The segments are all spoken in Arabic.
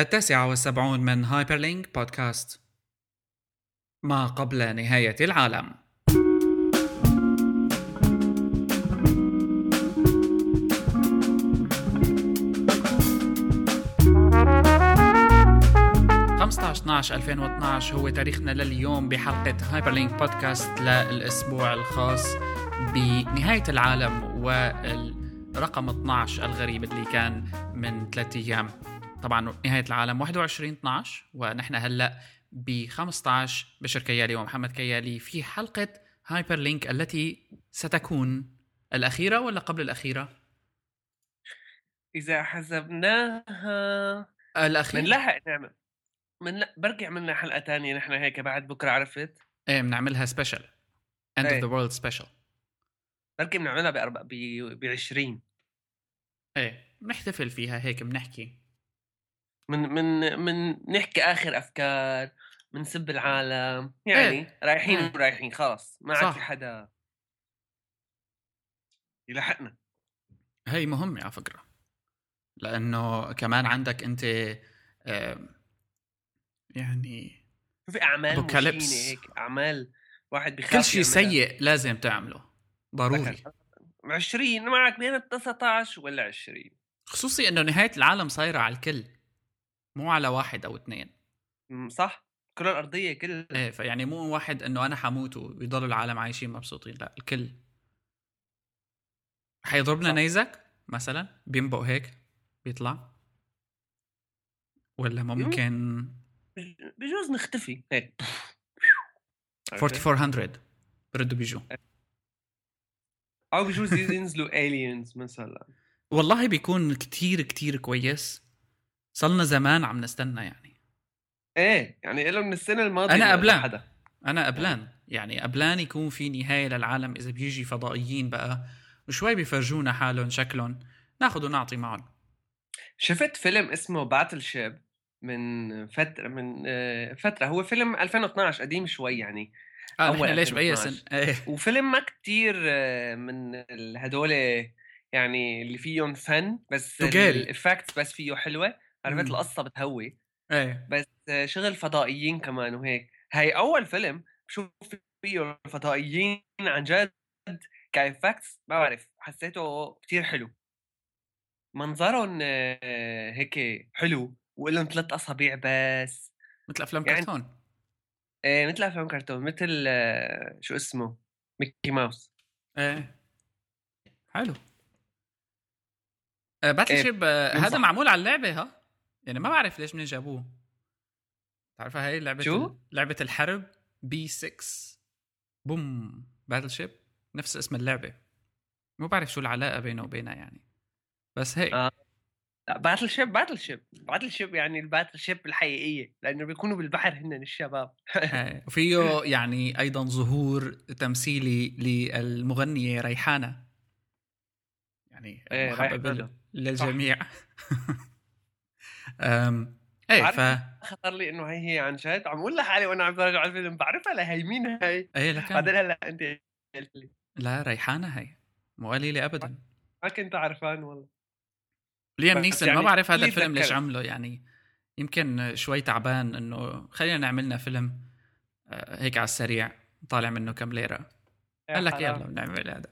التاسعة والسبعون من هايبرلينك بودكاست. ما قبل نهاية العالم. خمسطعش 12 2012 هو تاريخنا لليوم بحلقة هايبرلينك بودكاست للأسبوع الخاص بنهاية العالم والرقم 12 الغريب اللي كان من ثلاثة أيام. طبعا نهاية العالم 21 12 ونحن هلأ ب 15 بشر كيالي ومحمد كيالي في حلقة هايبر لينك التي ستكون الأخيرة ولا قبل الأخيرة؟ إذا حسبناها الأخيرة. بنلحق نعمل. من بركي عملنا حلقة ثانية نحن هيك بعد بكرة عرفت؟ إيه بنعملها special end of the world special بركي بنعملها ب 20 إيه بنحتفل فيها هيك بنحكي. من من من نحكي آخر أفكار بنسب العالم يعني إيه. رايحين إيه. رايحين خلاص ما عاد في حدا يلحقنا. هي مهمة على فكرة لأنه كمان عندك أنت يعني في أعمال مشينة هيك أعمال واحد بخاف كل شيء سيء لازم تعمله ضروري. 20 معك بين 19 ولا 20 خصوصي إنه نهاية العالم صايرة على الكل. مو على واحد أو اثنين صح. الكرة الأرضية كل إيه فيعني مو واحد إنه أنا حموت ويضل العالم عايشين مبسوطين لا الكل. حيضربنا نيزك مثلا بينبق هيك بيطلع. ولا ممكن بجوز نختفي. هيك. 4400 بردوا بيجوا أو بجوز ينزلوا الينز مثلا. والله بيكون كتير كتير كويس. صلنا زمان عم نستنى يعني. إيه يعني له من السنة الماضية أنا قبلان. حدا. أنا قبلان. يعني قبلان يكون في نهاية للعالم. إذا بيجي فضائيين بقى وشوي بيفرجونا حالهم شكلهم ناخذ ونعطي معهم. شفت فيلم اسمه باتل شيب من فترة من آه، فترة. هو فيلم 2012 قديم شوي يعني. آه أول ليش بأي سن؟ إيه. وفيلم ما كتير آه، من هدول يعني اللي فيهم فن بس ال effects بس فيه حلوة. عرفت القصة بتهوي إيه بس شغل فضائيين كمان وهيك. هاي أول فيلم بشوف فيه الفضائيين عن جد ك effects ما بعرف حسيته كتير حلو. منظرهم آه، هيك حلو ولهم ثلاث اصابع بس. مثل أفلام يعني... كرتون. إيه مثل أفلام كرتون مثل آه، شو اسمه؟ ميكي ماوس. إيه. حلو. باتل إيه. شيب هذا معمول على اللعبة ها؟ يعني ما بعرف ليش من جابوه. تعرفها هاي لعبة شو؟ لعبة الحرب؟ B 6 boom. باتل شيب نفس اسم اللعبة. مو بعرف شو العلاقة بينه وبينها يعني. بس هيك. آه. باتل شيب باتل شيب باتل شيب يعني الباتل شيب الحقيقية لأنه بيكونوا بالبحر هن الشباب. وفيه يعني أيضا ظهور تمثيلي للمغنية ريحانة. يعني إيه محبب للجميع. إيه ف خطر لي إنه هي هي عن جد. عم أقول لحالي وأنا عم بتفرج على الفيلم بعرفها لهي مين هي؟ إيه لكن بعدين هلا انت قلت لي. لا ريحانة هي. مو قليله ابدا. ما كنت عرفان والله. ليام نيسون يعني ما بعرف هذا الفيلم ليش عمله يعني يمكن شوي تعبان إنه خلينا نعملنا فيلم آه، هيك على السريع طالع منه كم ليرة. قال لك يلا بنعمل هذا.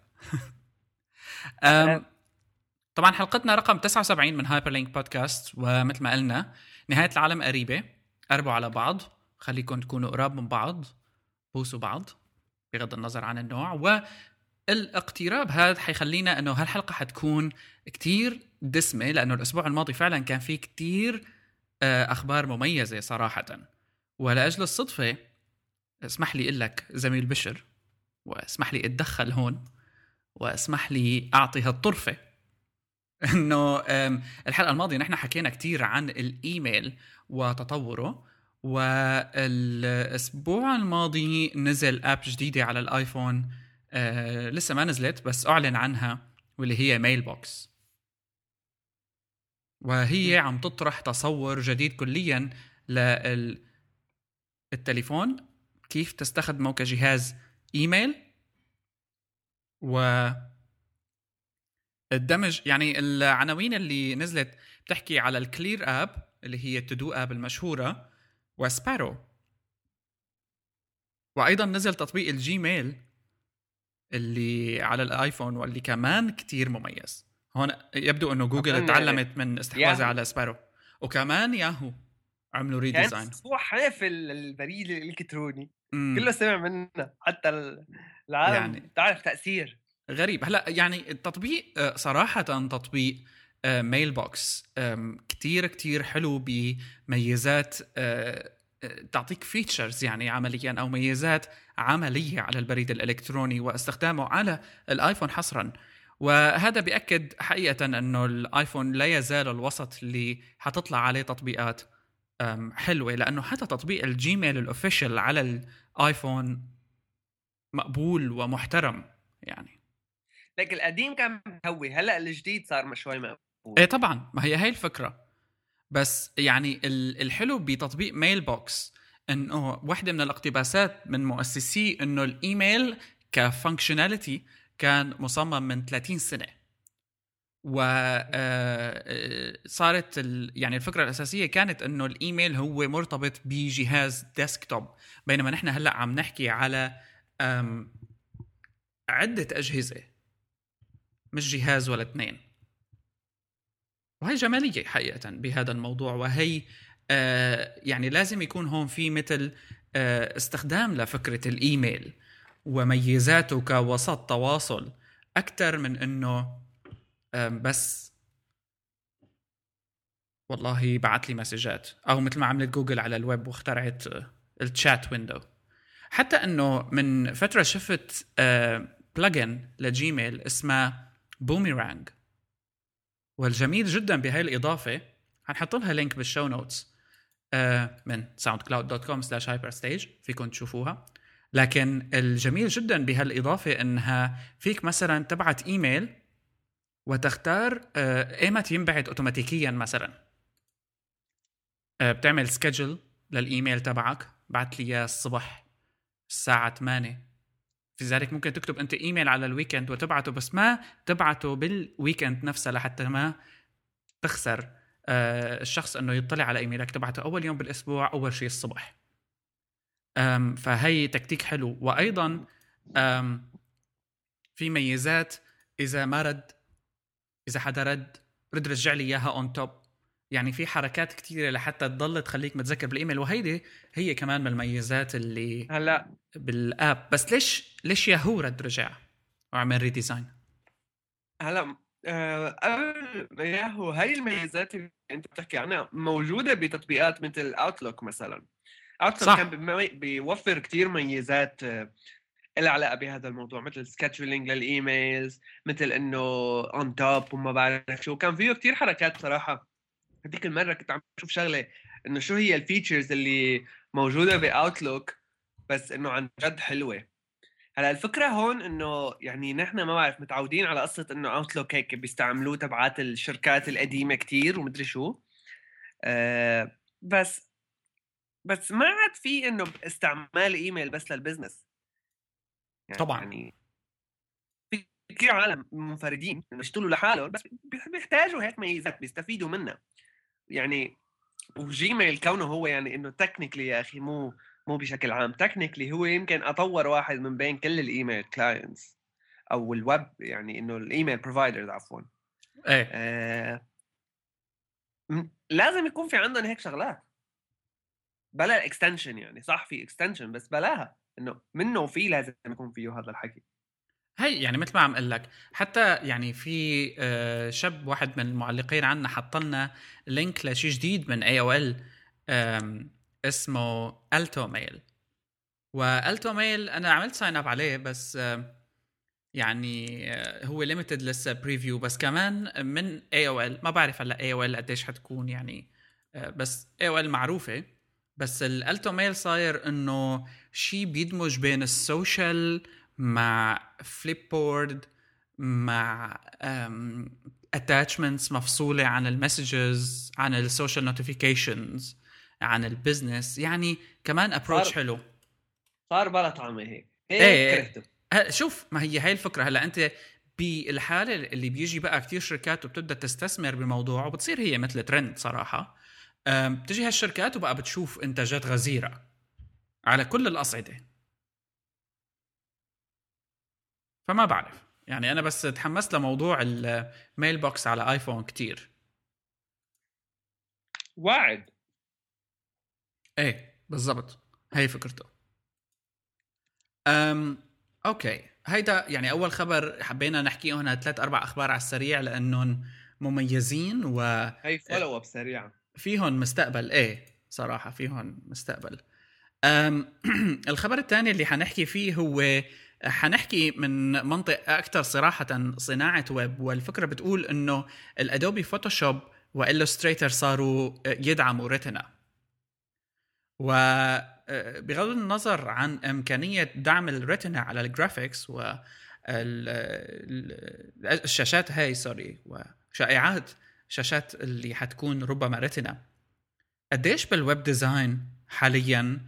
طبعا حلقتنا رقم 79 من Hyperlink podcast ومثل ما قلنا نهاية العالم قريبة. قربوا على بعض. خليكم تكونوا قراب من بعض. بوسوا بعض بغض النظر عن النوع. والإقتراب هذا حيخلينا إنه هالحلقة حتكون كتير دسمة لأنه الأسبوع الماضي فعلا كان في كتير آه، أخبار مميزة صراحة. ولأجل الصدفة اسمح لي أقول لك زميل بشر واسمح لي أتدخل هون واسمح لي أعطي هالطرفة. إنه الحلقة الماضية نحن حكينا كثير عن الإيميل وتطوره والأسبوع الماضي نزل app جديدة على الآيفون أه لسه ما نزلت بس أعلن عنها واللي هي Mailbox وهي عم تطرح تصور جديد كليا للتليفون كيف تستخدمه كجهاز إيميل. و الدمج يعني العناوين اللي نزلت بتحكي على ال Clear app اللي هي ال to-do app المشهورة و Sparrow وأيضا نزل تطبيق ال Gmail اللي على الايفون واللي كمان كتير مميز. هون يبدو إنه جوجل تعلمت من استحواذها على Sparrow وكمان ياهو عملوا redesign هو حافل البريد الإلكتروني. كله سمع منه حتى العالم يعني تعرف تأثير. غريب. هلا يعني التطبيق آه، صراحة تطبيق Mailbox كتير كتير حلو بميزات آه، آه، تعطيك features يعني عمليا أو ميزات عملية على البريد الإلكتروني واستخدامه على الآيفون حصرا. وهذا بيأكد حقيقه إنه الآيفون لا يزال الوسط اللي حتطلع عليه تطبيقات حلوة. لأنه حتى تطبيق ال Gmail ال official على الآيفون مقبول ومحترم يعني. لكن القديم كان مهوي. هلأ الجديد صار شوي مقبول. إيه طبعا ما هي هي الفكرة. بس يعني الحلو بتطبيق Mailbox إنه واحدة من الاقتباسات من مؤسسيه إنه ال email ك functionality كان مصمم من 30 سنة. و آه، آه، صارت يعني الفكرة الأساسية كانت إنه الإيميل هو مرتبط بجهاز desktop. بينما نحن هلأ عم نحكي على عدة أجهزة. مش جهاز ولا اثنين. وهي جمالية حقيقة بهذا الموضوع وهي آه، يعني لازم يكون هون في مثل استخدام لفكرة الإيميل وميزاته كوسط تواصل أكثر من إنه بس والله بعت لي مسجات أو مثل ما عملت جوجل على الويب واخترعت ال chat window حتى إنه من فترة شفت plugin ل Gmail اسمه بوميرانج والجميل جدا بهاي الإضافة حنحط لها link بال show notes من soundcloud.com slash hyperstage فيكم تشوفوها. لكن الجميل جدا بهالإضافة إنها فيك مثلا تبعت إيميل وتختار آه، ايمتى ينبعث اوتوماتيكيا مثلا. آه، بتعمل schedule لل email تبعك بعت لي إياه الصبح الساعة 8 في ذلك ممكن تكتب أنت إيميل على ال weekend وتبعته بس ما تبعته بال weekend نفسه لحتى ما تخسر آه، الشخص إنه يطلع على إيميلك تبعته أول يوم بالأسبوع أول شيء الصبح. فهي تكتيك حلو. وأيضا في ميزات إذا ما رد إذا حدا رد رد رجع لي إياها on top يعني في حركات كثيره لحتى تضل تخليك متذكر بالإيميل وهيدي هي كمان من الميزات اللي هلأ. بال app. بس ليش ليش ياهو رد رجع وعمل redesign هلا آه، قبل ياهو هاي الميزات اللي انت بتحكي عنها موجودة بتطبيقات مثل Outlook مثلا. Outlook كان بيوفر كثير ميزات آه، لها علاقة بهذا الموضوع مثل scheduling لل emails مثل إنه on top وما بعرف شو. كان فيه كثير حركات صراحة. هذيك المرة كنت عم بشوف شغلة إنه شو هي ال features اللي موجودة ب Outlook بس إنه عن جد حلوة. هلا الفكرة هون إنه يعني نحن ما بعرف متعودين على قصة إنه Outlook هيك بيستعملوه تبعات الشركات القديمة كتير ومدري شو. أه بس بس ما عاد في إنه استعمال إيميل بس لل business. يعني طبعا. يعني في كثير عالم منفردين بيشتغلوا لحالهم بس بيحتاجوا هيك ميزات بيستفيدوا منها. يعني و Gmail كونه هو يعني إنه technically يا أخي مو مو بشكل عام. technically هو يمكن أطور واحد من بين كل ال email clients أو الويب يعني إنه ال email providers عفوا. إيه. آه لازم يكون في عندهم هيك شغلات. بلا ال extension يعني صح في extension بس بلاها. إنه منه وفي لازم يكون فيه هذا الحكي. هي يعني مثل ما عم أقول لك حتى يعني في آه، شاب واحد من المعلقين عنا حط لنا link لشيء جديد من AOL اسمه Alto Mail و Alto Mail أنا عملت sign up عليه بس يعني هو limited لسه preview بس كمان من AOL ما بعرف هلأ AOL قديش حتكون يعني بس AOL معروفة. بس ال Alto Mail صاير إنه شيء بيدمج بين ال social مع Flipboard مع attachments مفصولة عن ال messages عن ال social notifications عن ال business يعني كمان approach حلو. صار بلا طعمه هيك. هيك إيه كرهته. شوف ما هي هاي الفكرة. هلأ أنت بالحالة اللي بيجي بقى كتير شركات وبتبدأ تستثمر بموضوع وبتصير هي مثل ترند صراحة بتجي هالشركات وبقى بتشوف إنتاجات غزيرة على كل الأصعدة. فما بعرف. يعني أنا بس تحمست لموضوع ال Mailbox على iPhone كتير. واعد. إيه بالضبط. هي فكرته. أم أوكي. هيدا يعني أول خبر حبينا نحكي هنا ثلاث أربع أخبار على السريع لأنهم مميزين و هي follow up سريعه فيهم مستقبل. إيه صراحة فيهم مستقبل. أم الخبر الثاني اللي حنحكي فيه هو حنحكي من منطق أكثر صراحة صناعة ويب والفكرة بتقول إنه ال Adobe Photoshop و Illustrator صاروا يدعموا Retina وبغض النظر عن إمكانية دعم ال Retina على ال graphics و الشاشات هاي sorry وشائعات شاشات اللي حتكون ربما Retina قديش بال web design حاليا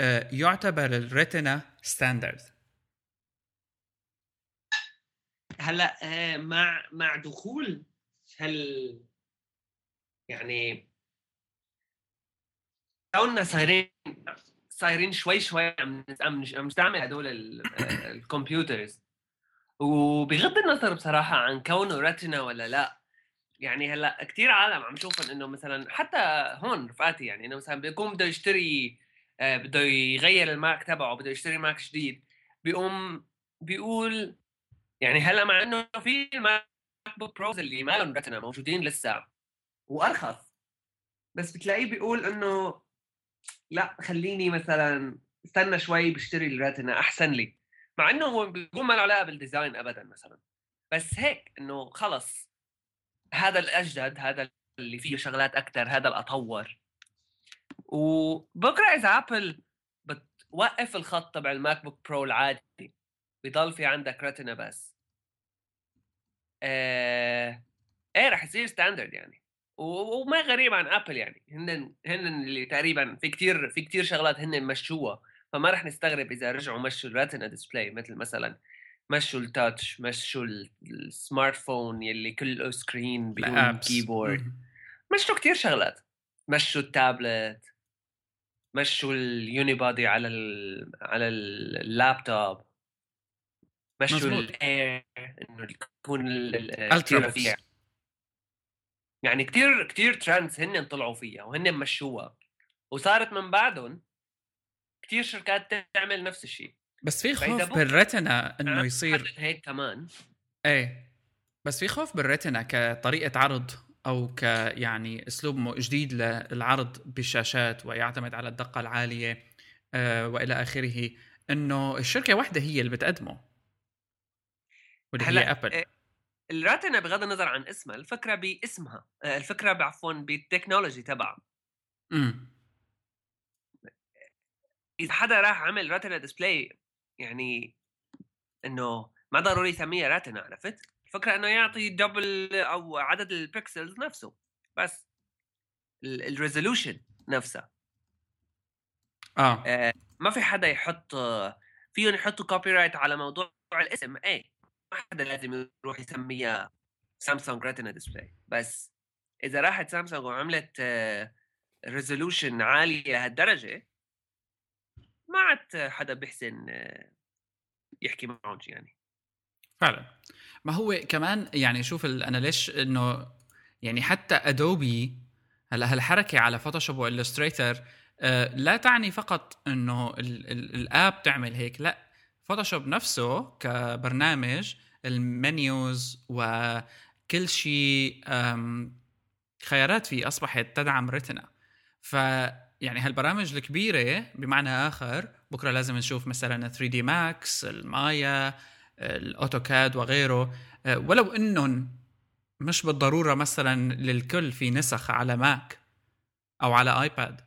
آه، يعتبر ال Retina standard هلأ آه، مع مع دخول هال يعني كوننا صايرين صايرين شوي شوي عم عم عم نستعمل هدول ال- ال computers. وبغض النظر بصراحة عن كونه Retina ولا لا يعني هلأ كثير عالم عم شوفهم إنه مثلا حتى هون رفقاتي يعني إنه مثلا بيكون بده يشتري آه، بده يغير ال Mac تبعه بده يشتري Mac جديد بيقوم بيقول يعني هلأ مع إنه في ال MacBook Pros اللي ما لهم Retina موجودين لسه وأرخص. بس بتلاقيه بيقول إنه لأ خليني مثلا استنى شوي بشتري ال Retina أحسن لي. مع إنه هو بيقول ما له علاقة بال design ابدا مثلا. بس هيك إنه خلص هذا الأجدد هذا اللي فيه شغلات أكثر هذا الاطور وبكرة إذا Apple بتوقف الخط تبع ال MacBook Pro العادي بضل في عندك Retina بس. آه... إيه رح يصير standard يعني. وما غريب عن Apple يعني. هن هن اللي تقريبا في كتير في كتير شغلات هن مشوها فما رح نستغرب إذا رجعوا مشوا ال Retina display مثل مثلا مشوا ال touch مشوا ال- ال smart phone يلي كله screen بدون keyboard. مشوا كتير شغلات. مشوا التابلت مشوا ال unibody على ال على اللابتوب مشوا. ال Air إنه يكون ال- ال- Ultra كتير books. رفيع يعني كتير كتير ترندز هن طلعوا فيها وهن مشوها وصارت من بعدهم كتير شركات تعمل نفس الشيء. بس في خوف بالريتنا إنه يصير حدد هيك كمان. إيه. بس في خوف بالريتنا كطريقة عرض أو ك يعني أسلوب جديد للعرض بالشاشات ويعتمد على الدقة العالية آه وإلى آخره إنه الشركة واحدة هي اللي بتقدمه. واللي هي Apple ال Retina بغض النظر عن اسمها الفكرة باسمها آه، الفكرة عفوا بال technology تبعها. امم. إذا حدا راح عمل Retina display يعني إنه ما ضروري يسميها Retina عرفت؟ الفكرة إنه يعطي double أو عدد ال pixels نفسه بس ال resolution نفسها. آه. آه، ما في حدا يحط فيهم يحطوا copyright على موضوع الاسم إيه؟ ما حدا لازم يروح يسميها Samsung Retina display بس إذا راحت سامسونج وعملت resolution عالية لهالدرجه ما عاد حدا بيحسن آه، يحكي معهم يعني. فعلا. ما هو كمان يعني شوف أنا ليش إنه يعني حتى Adobe هلا هالحركة على Photoshop و Illustrator آه لا تعني فقط إنه ال- ال- ال app تعمل هيك لا. Photoshop نفسه كبرنامج ال menus وكل شيء خيارات فيه أصبحت تدعم Retina ف يعني هالبرامج الكبيرة بمعنى آخر بكرة لازم نشوف مثلا 3 D Max ال Maya ال AutoCAD وغيره. ولو إنهم مش بالضرورة مثلا للكل في نسخ على Mac أو على iPad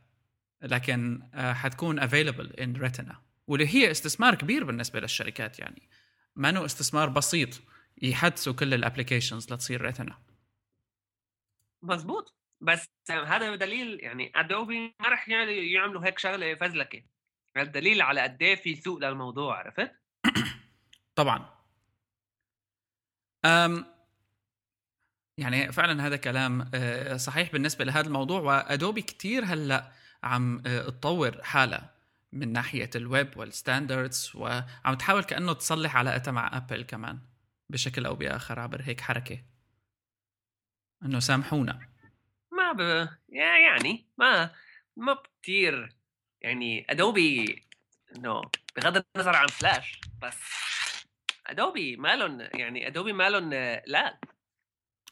لكن آه، حتكون available in Retina واللي هي استثمار كبير بالنسبة للشركات يعني. ما انه استثمار بسيط يحدثوا كل ال applications لتصير Retina مزبوط بس هذا دليل يعني Adobe ما رح يعملوا يعملوا هيك شغلة فزلكة. هذا دليل على قد إيه في سوق للموضوع عرفت؟ طبعا. أم يعني فعلا هذا كلام آه، صحيح بالنسبة لهذا الموضوع و Adobe كتير هلأ عم آه، تطور حالها من ناحية ال web وال standards وعم تحاول كأنه تصلح علاقتها مع Apple كمان بشكل أو بآخر عبر هيك حركة. إنه سامحونا. ما ب... يعني ما ما كثير يعني Adobe إنه بغض النظر عن فلاش بس Adobe مالهم يعني Adobe مالهم لا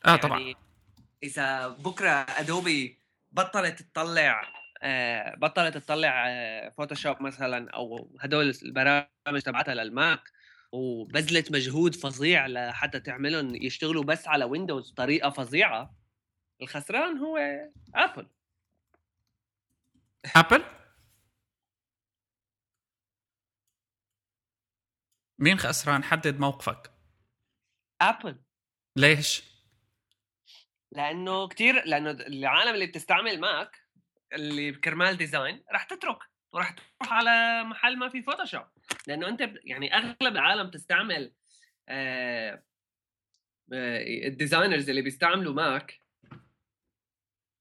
آه يعني طبعا إذا بكرة Adobe بطلت تطلع بطلت تطلع آه Photoshop مثلا أو هدول البرامج تبعتها لل Mac وبذلت مجهود فظيع لحتى تعملهم يشتغلوا بس على Windows بطريقة فظيعة. الخسران هو ابل ابل مين خسران؟ حدد موقفك. Apple ليش؟ لأنه كثير لأنه العالم اللي بتستعمل Mac اللي كرمال design راح تترك وراح تروح على محل ما في Photoshop لأنه أنت يعني أغلب العالم تستعمل آه ال designers اللي بيستعملوا Mac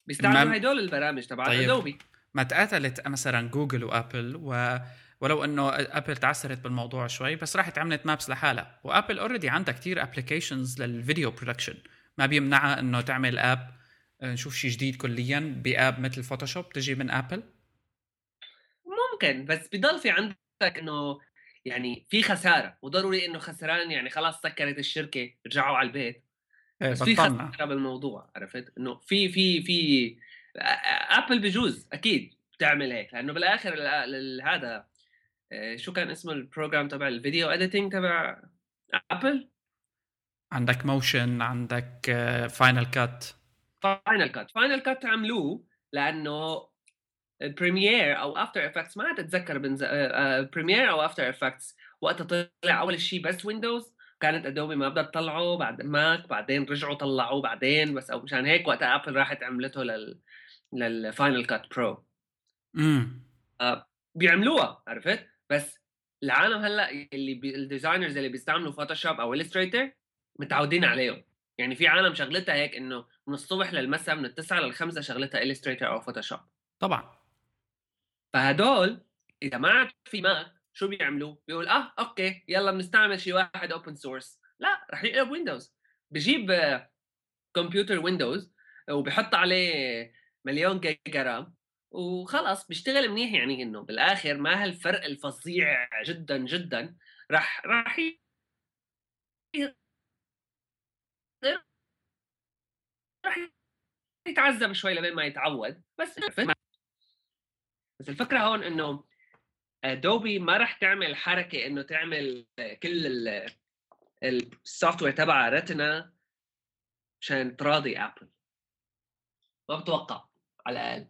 بيستعملوا هدول البرامج تبع طيب. Adobe ما تقاتلت مثلا Google و Apple و ولو إنه Apple تعثرت بالموضوع شوي بس راحت عملت Maps لحالها. و Apple already عندها كتير applications لل video production ما بيمنعها إنه تعمل app آه، نشوف شيء جديد كليا ب app مثل Photoshop تجي من ابل ممكن بس بضل في عندك إنه يعني في خسارة وضروري إنه خسران يعني خلاص سكرت الشركة رجعوا على البيت. إيه، بس في خسارة بالموضوع عرفت؟ إنه في في في Apple بجوز أكيد بتعمل هيك لأنه بالآخر هذا آه، شو كان اسمه ال program تبع ال video editing تبع ابل عندك Motion عندك فاينل كات فاينل كات فاينل كات عملوه لأنه Premiere أو After Effects ما أتذكر بنز... Premiere أو After Effects وقتها طلع أول شيء بس Windows كانت Adobe ما بدها تطلعه بعد Mac بعدين رجعوا طلعوه بعدين بس أو مشان هيك وقتها Apple راحت عملته لل لل Final Cut Pro امم بيعملوها عرفت؟ بس العالم هلأ اللي بي... ال designers اللي بيستعملوا Photoshop أو Illustrator متعودين عليهم. يعني في عالم شغلتها هيك إنه من الصبح للمساء من التسعة للخمسة شغلتها Illustrator أو Photoshop طبعا. فهدول اذا ما عاد في Mac شو بيعملوا؟ بيقول آه okay يلا بنستعمل شيء واحد open source لا رح يقلب Windows بجيب كمبيوتر Windows وبحط عليه مليون giga RAM وخلص بيشتغل منيح يعني إنه بالآخر ما هالفرق الفظيع جدا جدا. راح راح راح يتعذب شوي لبين ما يتعود بس بس الفكرة هون إنه Adobe ما راح تعمل حركة إنه تعمل كل ال software تبعها Retina عشان تراضي Apple ما بتوقع على الأقل.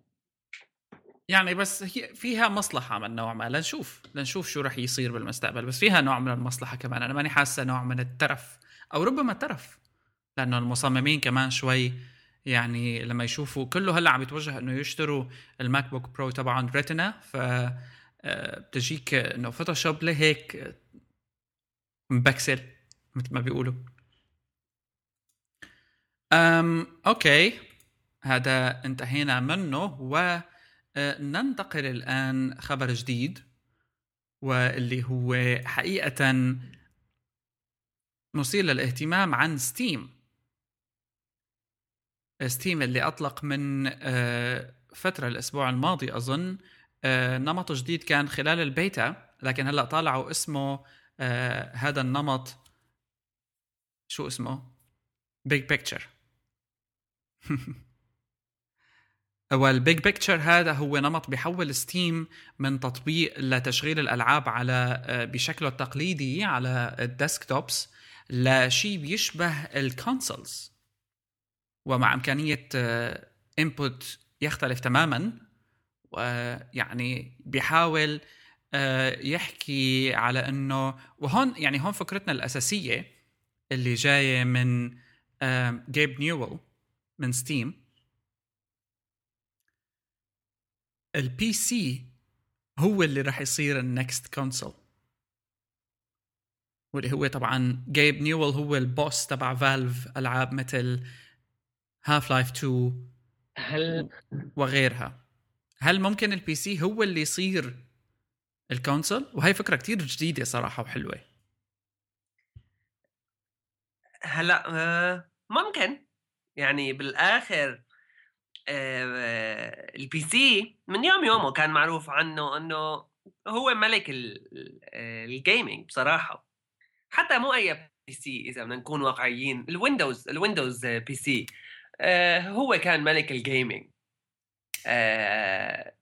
يعني بس هي فيها مصلحة من نوع ما لنشوف لنشوف شو رح يصير بالمستقبل بس فيها نوع من المصلحة كمان. أنا ماني حاسة نوع من الترف أو ربما ترف. لأنه المصممين كمان شوي يعني لما يشوفوا كله هلأ عم يتوجه إنه يشتروا ال MacBook Pro تبعهم Retina ف آه، بتجيك إنه Photoshop لهيك مبكسل مثل ما بيقولوا. أم okay. هذا انتهينا منه وننتقل آه، الآن خبر جديد واللي هو حقيقة مثير للاهتمام عن Steam. Steam اللي أطلق من آه، فترة الأسبوع الماضي أظن آه، نمط جديد كان خلال البيتا لكن هلأ طالعوا اسمه آه، هذا النمط. شو اسمه؟ Big Picture وال Big Picture هذا هو نمط بيحول Steam من تطبيق لتشغيل الألعاب على بشكله التقليدي على ال desktops لشيء بيشبه ال consoles ومع إمكانية input يختلف تماما ويعني بيحاول آه، يحكي على إنه وهون يعني هون فكرتنا الأساسية اللي جاية من Gabe Newell من Steam ال PC هو اللي راح يصير ال next console واللي هو طبعا Gabe Newell هو ال boss تبع Valve ألعاب مثل Half-Life 2 هل وغيرها. هل ممكن ال PC هو اللي يصير ال console وهي فكرة كتير جديدة صراحة وحلوة. هلا آه، ممكن. يعني بالآخر آه، ال PC من يوم يومه كان معروف عنه إنه هو ملك ال- ال gaming بصراحة. حتى مو أي PC إذا بدنا نكون واقعيين. ال Windows ال Windows PC آه، هو كان ملك ال gaming آه،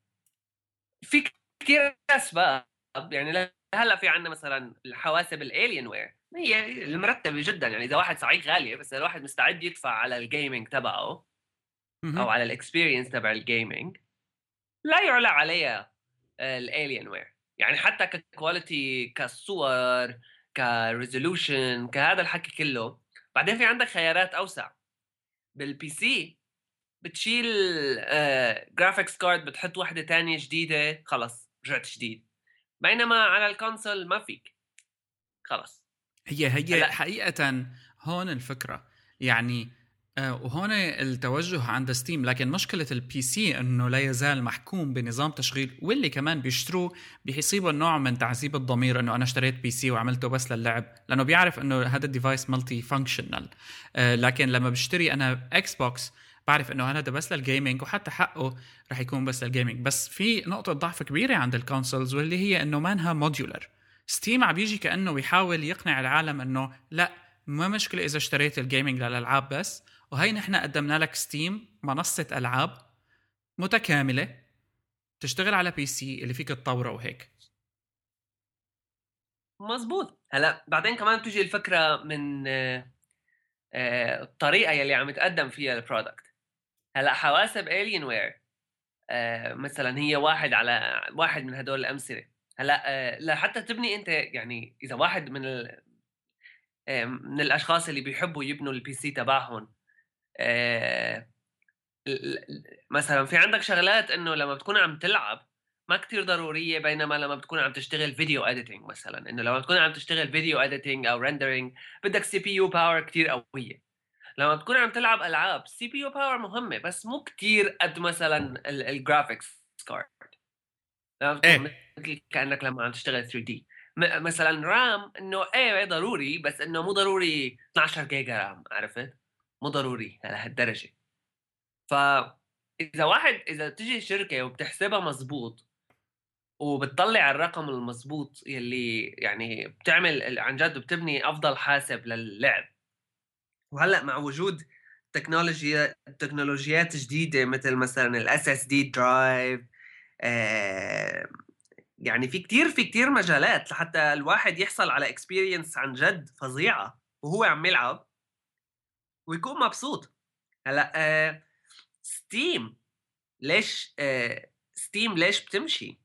في كثير اسباب يعني هلأ في عندنا مثلا الحواسب ال Alienware هي المرتبه جدا يعني إذا واحد صحيح غالية بس الواحد مستعد يدفع على ال gaming تبعه. أو على ال experience تبع ال gaming لا يعلى عليها ال Alienware يعني حتى ك quality كصور ك resolution كهذا الحكي كله. بعدين في عندك خيارات أوسع. بال PC بتشيل graphics card بتحط وحدة تانية جديدة خلص رجعت جديد. بينما على ال console ما فيك. خلص. هي هي هلا- حقيقة هون الفكرة. يعني وهون التوجه عند Steam لكن مشكلة ال PC إنه لا يزال محكوم بنظام تشغيل واللي كمان بيشتروه بيصيبوا نوع من تعذيب الضمير إنه أنا اشتريت PC وعملته بس للعب لأنه بيعرف إنه هذا ال device multifunctional لكن لما بشتري أنا Xbox بعرف إنه هذا بس لل gaming وحتى حقه رح يكون بس لل gaming بس في نقطة ضعف كبيرة عند ال consoles واللي هي إنه مانها modular Steam عم بيجي كأنه بيحاول يقنع العالم إنه لا ما مشكلة إذا اشتريت ال gaming للألعاب بس. وهي نحن قدمنا لك Steam منصة ألعاب متكاملة تشتغل على PC اللي فيك تطوره وهيك. مزبوط هلا بعدين كمان بتيجي الفكرة من آه، آه، الطريقة يلي عم يتقدم فيها ال product هلا حواسب Alienware مثلا هي واحد على واحد من هدول الأمثلة. هلا آه، لحتى تبني أنت يعني إذا واحد من ال... آه، من الأشخاص اللي بيحبوا يبنوا ال PC تبعهم آه، مثلا في عندك شغلات إنه لما بتكون عم تلعب ما كتير ضرورية بينما لما بتكون عم تشتغل video editing مثلا. إنه لما بتكون عم تشتغل video editing أو rendering بدك CPU power كتير قوية. لما بتكون عم تلعب ألعاب CPU power مهمة بس مو كتير قد مثلا ال graphics card لما إيه. مثل كأنك لما عم تشتغل 3D مثلا RAM إنه إيه ضروري بس إنه مو ضروري 12 giga RAM عرفت؟ مو ضروري لهالدرجة. فاذا واحد إذا تجي شركة وبتحسبها مزبوط وبتطلع الرقم المزبوط يلي يعني بتعمل عن جد بتبني أفضل حاسب للعب. وهلأ مع وجود تكنولوجيا تكنولوجيات جديدة مثل مثلا ال SSD drive يعني في كتير في كتير مجالات لحتى الواحد يحصل على experience عن جد فظيعة وهو عم يلعب. ويكون مبسوط. هلأ آه Steam ليش آه Steam ليش بتمشي؟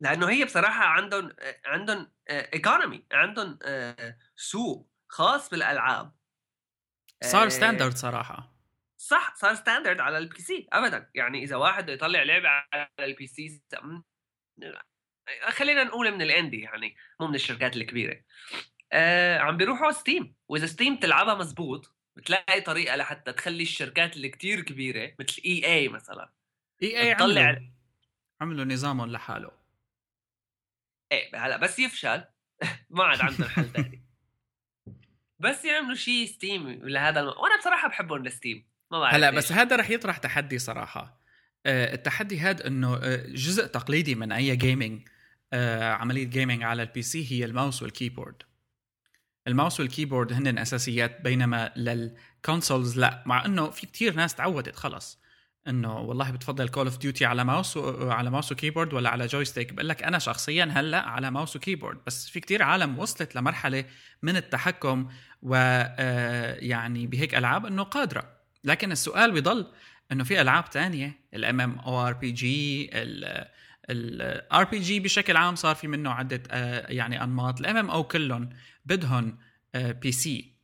لأنه هي بصراحة عندهم آه عندهم economy عندهم آه سوق خاص بالألعاب. صار آه، standard صراحة. صح صار standard على ال PC ابدا. يعني إذا واحد بده يطلع لعبة على ال PC خلينا نقول من ال indie يعني مو من الشركات الكبيرة. آه عم بيروحوا Steam وإذا Steam تلعبها مزبوط بتلاقي طريقة لحتى تخلي الشركات اللي كتير كبيرة مثل EA مثلا EA تطلع عملوا عملوا نظامهم لحاله. إيه هلا بس يفشل. ما عاد عندنا حل ثاني بس يعملوا شيء Steam لهذا الم... وأنا بصراحة بحبهم ل Steam ما بعرف هلا. بس هذا رح يطرح تحدي صراحة. آه، التحدي هذا إنه آه، جزء تقليدي من أي gaming عملية gaming على ال PC هي ال mouse وال keyboard. ال mouse وال keyboard هن أساسيات بينما لل consoles لا. مع إنه في كتير ناس تعودت خلص إنه والله بتفضل Call of Duty على ماوس. على mouse و keyboard ولا على joystick بقول لك أنا شخصيا هلأ على mouse و keyboard. بس في كتير عالم وصلت لمرحلة من التحكم و آه، يعني بهيك ألعاب إنه قادرة. لكن السؤال بيضل إنه في ألعاب تانية الام ام أو ار بي جي ال RPG بشكل عام صار في منه عدة آه، يعني أنماط. ال MMO كلهم بدهم PC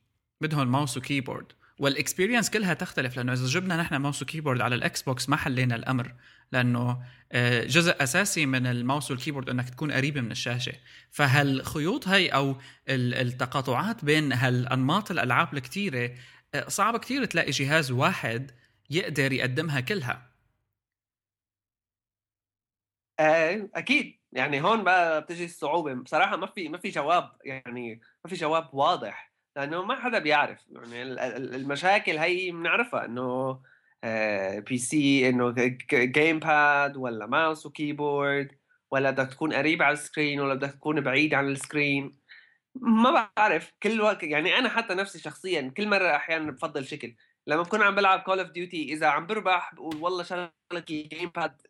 بدهم mouse و keyboard وال experience كلها تختلف لأنه إذا جبنا نحن mouse و keyboard على ال Xbox ما حلينا الأمر لأنه آه، جزء أساسي من ال mouse وال keyboard إنك تكون قريب من الشاشة. فهالخيوط هي أو ال- التقاطعات بين هالأنماط الألعاب الكتيرة آه، صعب كتير تلاقي جهاز واحد يقدر يقدمها كلها. أكيد. يعني هون بقى بتجي الصعوبة. بصراحة ما في ما في جواب يعني ما في جواب واضح لأنه ما حدا بيعرف. يعني المشاكل هي بنعرفها إنه PC إنه gamepad ولا mouse و keyboard ولا بدك تكون قريب على ال screen ولا بدك تكون بعيد عن ال screen ما بعرف. كل وقت يعني أنا حتى نفسي شخصيا كل مرة أحيانا بفضل شكل. لما بكون عم بلعب Call of Duty إذا عم بربح بقول والله شغله ال gamepad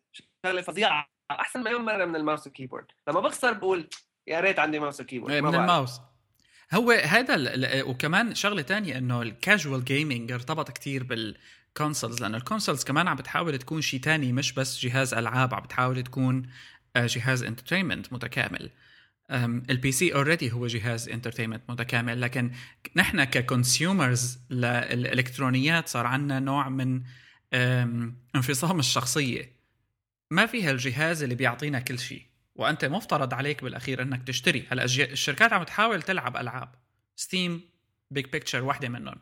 شغلة فظيعة. أحسن مليون مرة من ال mouse وال keyboard. لما بخسر بقول يا ريت عندي mouse و keyboard. من الماوس. هو هذا وكمان شغلة تانية إنه ال casual gaming ارتبط كتير بال consoles لأنه ال consoles كمان عم بتحاول تكون شيء تاني مش بس جهاز ألعاب عم بتحاول تكون آه، جهاز entertainment متكامل. ال PC already هو جهاز entertainment متكامل لكن نحن ك consumers للإلكترونيات صار عندنا نوع من انفصام الشخصية. ما في هالجهاز اللي بيعطينا كل شيء وأنت مفترض عليك بالأخير إنك تشتري. هلا الشركات عم تحاول تلعب ألعاب. Steam Big Picture واحدة منهم.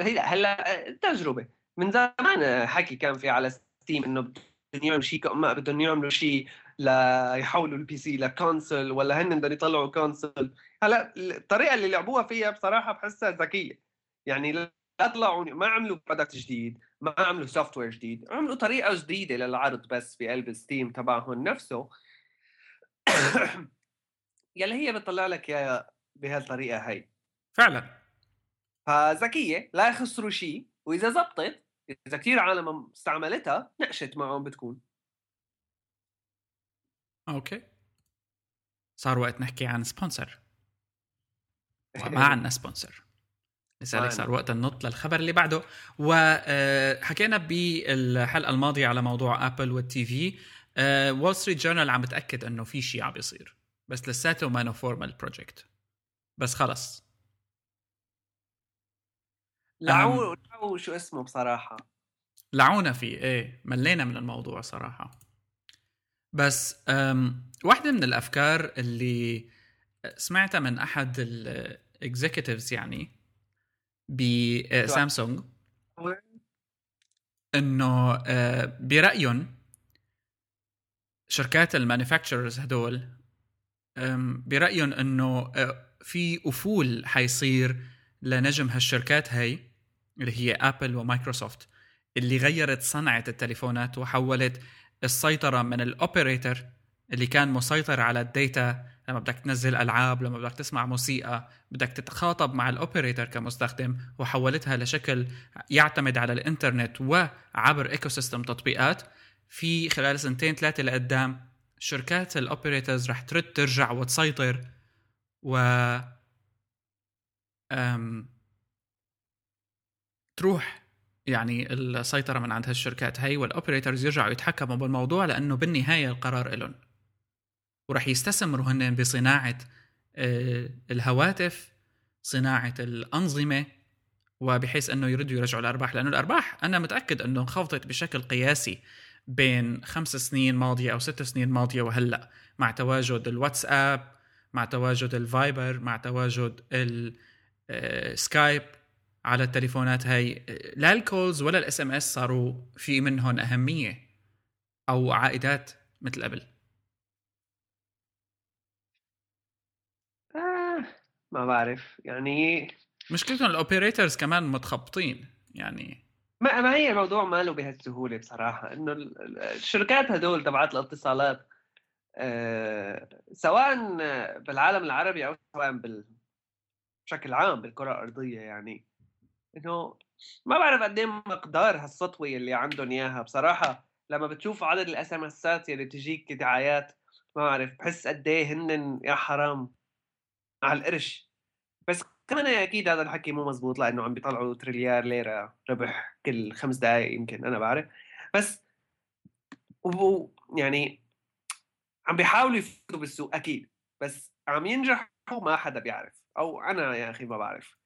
هلا هلا تجربة. من زمان حكي كان في على Steam إنه بدهم يعملوا شيء بدهم يعملوا شيء ليحولوا ال PC ل console ولا هن بدهم يطلعوا console هلا الطريقة اللي لعبوها فيها بصراحة بحسها ذكية. يعني لا طلعوا ما عملوا product جديد. ما عملوا software جديد عملوا طريقة جديدة للعرض بس في قلب Steam تبعهم نفسه. يلي هي بتطلع لك اياها بهالطريقة هي فعلا. فذكية لا يخسروا شيء وإذا زبطت إذا كثير عالم استعملتها نقشت معهم بتكون. okay. صار وقت نحكي عن sponsor وما عندنا sponsor لذلك صار وقت النط للخبر اللي بعده. وحكينا آه، بالحلقة الماضية على موضوع ابل و ال TV وول ستريت جورنال عم بتأكد إنه في شيء عم بيصير. بس لساته ما formal project بس خلص. لعو لعو شو اسمه بصراحة. لعونا فيه. إيه ملينا من الموضوع صراحة. بس واحدة من الأفكار اللي سمعتها من أحد ال executives يعني بسامسونج إنه آه، برأيهم شركات ال manufacturers هدول برأيهم إنه آه، في أفول حيصير لنجم هالشركات هاي اللي هي ابل ومايكروسوفت اللي غيرت صنعة التليفونات وحولت السيطرة من ال operator اللي كان مسيطر على ال data لما بدك تنزل ألعاب لما بدك تسمع موسيقى بدك تتخاطب مع ال operator كمستخدم وحولتها لشكل يعتمد على الإنترنت وعبر ecosystem تطبيقات في خلال سنتين ثلاثة لقدام شركات ال operators رح ترد ترجع وتسيطر و أم... تروح يعني السيطرة من عند هالشركات. هاي وال operators يرجعوا يتحكموا بالموضوع لأنه بالنهاية القرار لهم ورح يستثمروا هن بصناعة آه، الهواتف صناعة الأنظمة وبحيث أنه يردوا يرجعوا الأرباح لأنه الأرباح أنا متأكد أنه انخفضت بشكل قياسي بين خمس سنين ماضية أو ست سنين ماضية وهلأ مع تواجد الواتساب مع تواجد الفايبر مع تواجد السكايب آه، على التليفونات هاي. لا ال calls ولا ال SMS صاروا في منهم أهمية أو عائدات مثل قبل. ما بعرف. يعني مشكلتهم ال operators كمان متخبطين يعني. ما ما هي الموضوع ماله بهالسهولة بصراحة إنه الشركات هدول تبعات الاتصالات أه سواء بالعالم العربي أو سواء بال بشكل عام بالكرة الأرضية يعني إنه ما بعرف قد إيه مقدار هالسطوة اللي عندهم إياها. بصراحة لما بتشوف عدد الاس ام اسات اللي بتجيك دعايات ما بعرف بحس قد إيه هن يا حرام. على القرش. بس كمان أكيد هذا الحكي مو مزبوط لأنه عم بيطلعوا تريليار ليرة ربح كل خمس دقائق يمكن أنا بعرف. بس و يعني عم بيحاولوا يفوتوا بالسوق أكيد. بس عم ينجحوا ما حدا بيعرف أو أنا يا أخي ما بعرف.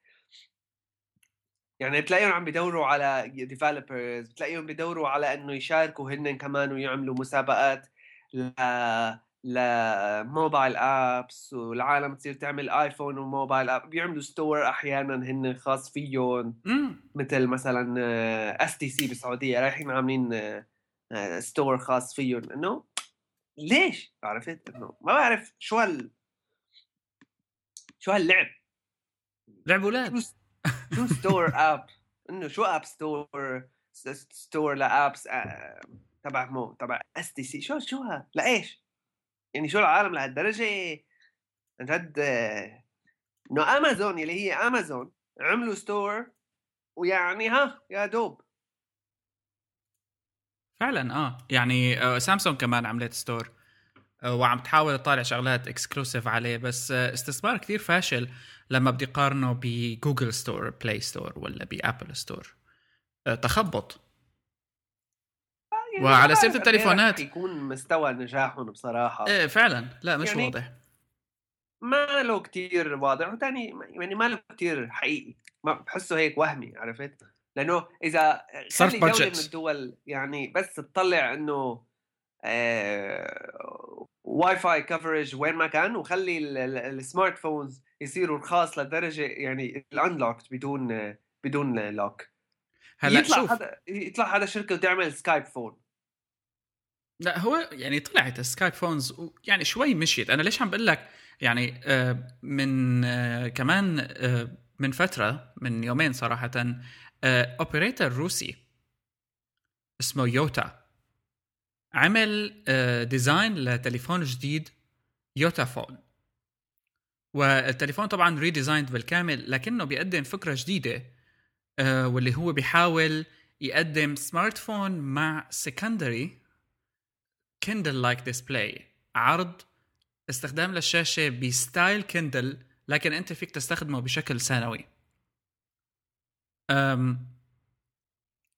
يعني بتلاقيهم عم بيدوروا على ديفلوبرز بتلاقيهم بيدوروا على إنه يشاركوا هن كمان ويعملوا مسابقات ل ل mobile apps والعالم تصير تعمل ايفون و mobile app بيعملوا store أحيانا هن خاص فيهم مثل مثلا اس تي سي بالسعودية رايحين عاملين store خاص فيهم إنه ليش؟ عرفت؟ إنه ما بعرف شو هال شو هاللعب. لعب أولاد شو store app إنه شو app store store ل apps آه، تبع مو تبع اس تي سي شو شو ها لإيش؟ يعني شو العالم لهالدرجه عن جد آه، إنه امازون اللي هي امازون عملوا store ويعني ها يا دوب. فعلا آه. يعني آه سامسونج كمان عملت store آه وعم تحاول تطالع شغلات exclusive عليه بس آه استثمار كثير فاشل لما بدي قارنه بجوجل store Play Store ولا بابل store آه تخبط. يعني وعلى رح التليفونات. يكون مستوى نجاحهم بصراحة. إيه فعلا. لا مش يعني واضح. ما له كتير واضح. وثاني يعني ما له كتير حقيقي. ما بحسه هيك وهمي عرفت؟ لأنه إذا صرف دولة. من الدول يعني بس تطلع إنه آه واي فاي كفرج وين ما كان وخلي ال- ال- السمارت فونز يصيروا رخاص لدرجة يعني الانلوكت بدون بدون lock هلأ يطلع شوف. هذا يطلع هذا شركه وتعمل سكايب phone لا هو يعني طلعت السكايب phones يعني شوي مشيت. أنا ليش عم بقول لك يعني آه، من آه، كمان آه، من فترة من يومين صراحة operator روسي اسمه يوتا عمل design لتليفون جديد يوتا فون. والتليفون طبعا redesigned بالكامل لكنه بيقدم فكرة جديدة واللي هو بيحاول يقدم smartphone مع secondary Kindle-like display عرض استخدام للشاشة ب style كندل لكن أنت فيك تستخدمه بشكل ثانوي أم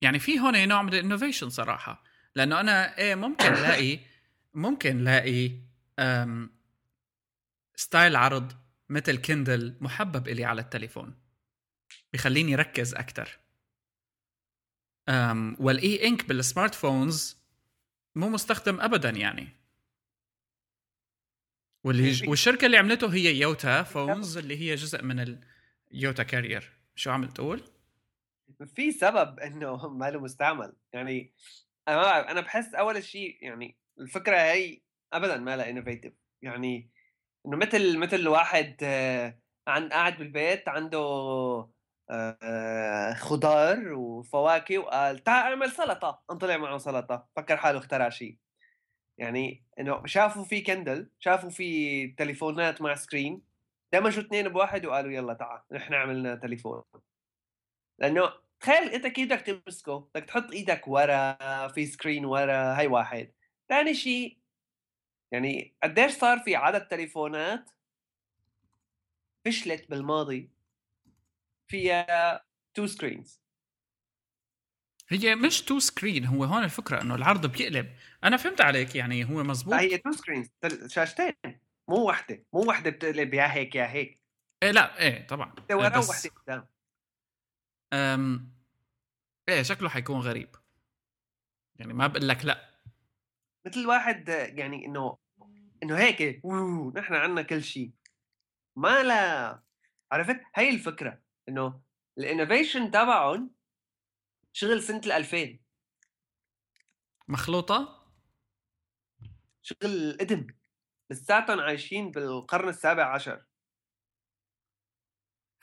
يعني في هون نوع من ال innovation صراحة. لأنه أنا إيه ممكن ألاقي ممكن ألاقي style عرض مثل كندل محبب إلي على التليفون. بخليني ركز أكثر وال E Ink بال smartphones مو مستخدم ابدا يعني. واللي والشركة اللي عملته هي يوتا فونز اللي هي جزء من اليوتا carrier شو عم تقول؟ في سبب إنه ما له مستعمل. يعني أنا ما بعرف أنا بحس أول شيء يعني الفكرة هي ابدا ما لها innovative يعني إنه مثل مثل واحد آه، عن قاعد بالبيت عنده خضار وفواكه وقال تعال اعمل سلطة. قام طلع معه سلطة. فكر حاله اخترع شيء. يعني انه شافوا في كندل شافوا في تليفونات مع screen دمجوا اثنين بواحد وقالوا يلا تعال نحن عملنا تليفون. لأنه تخيل انت كيف بدك تمسكه بدك تحط إيدك ورا في screen ورا هي واحد. ثاني شيء يعني قديش صار في عدد تليفونات فشلت بالماضي. فيها تو سكرينز هي مش تو سكرين هو هون الفكرة إنه العرض بيقلب. أنا فهمت عليك يعني هو مزبوط. هي two screens شاشتين مو وحدة. مو وحدة بتقلب يا هيك يا هيك. إيه لا إيه طبعا. وحده ورا بس- قدام. أم إيه شكله حيكون غريب. يعني ما بقول لك لا. مثل واحد يعني إنه إنه هيك ووو، نحن عندنا كل شيء ما لا عرفت؟ هي الفكرة. إنه الإنوفيشن تبعهم شغل سنة ال 2000 مخلوطة؟ شغل قدم لساتهم عايشين بالقرن السابع عشر.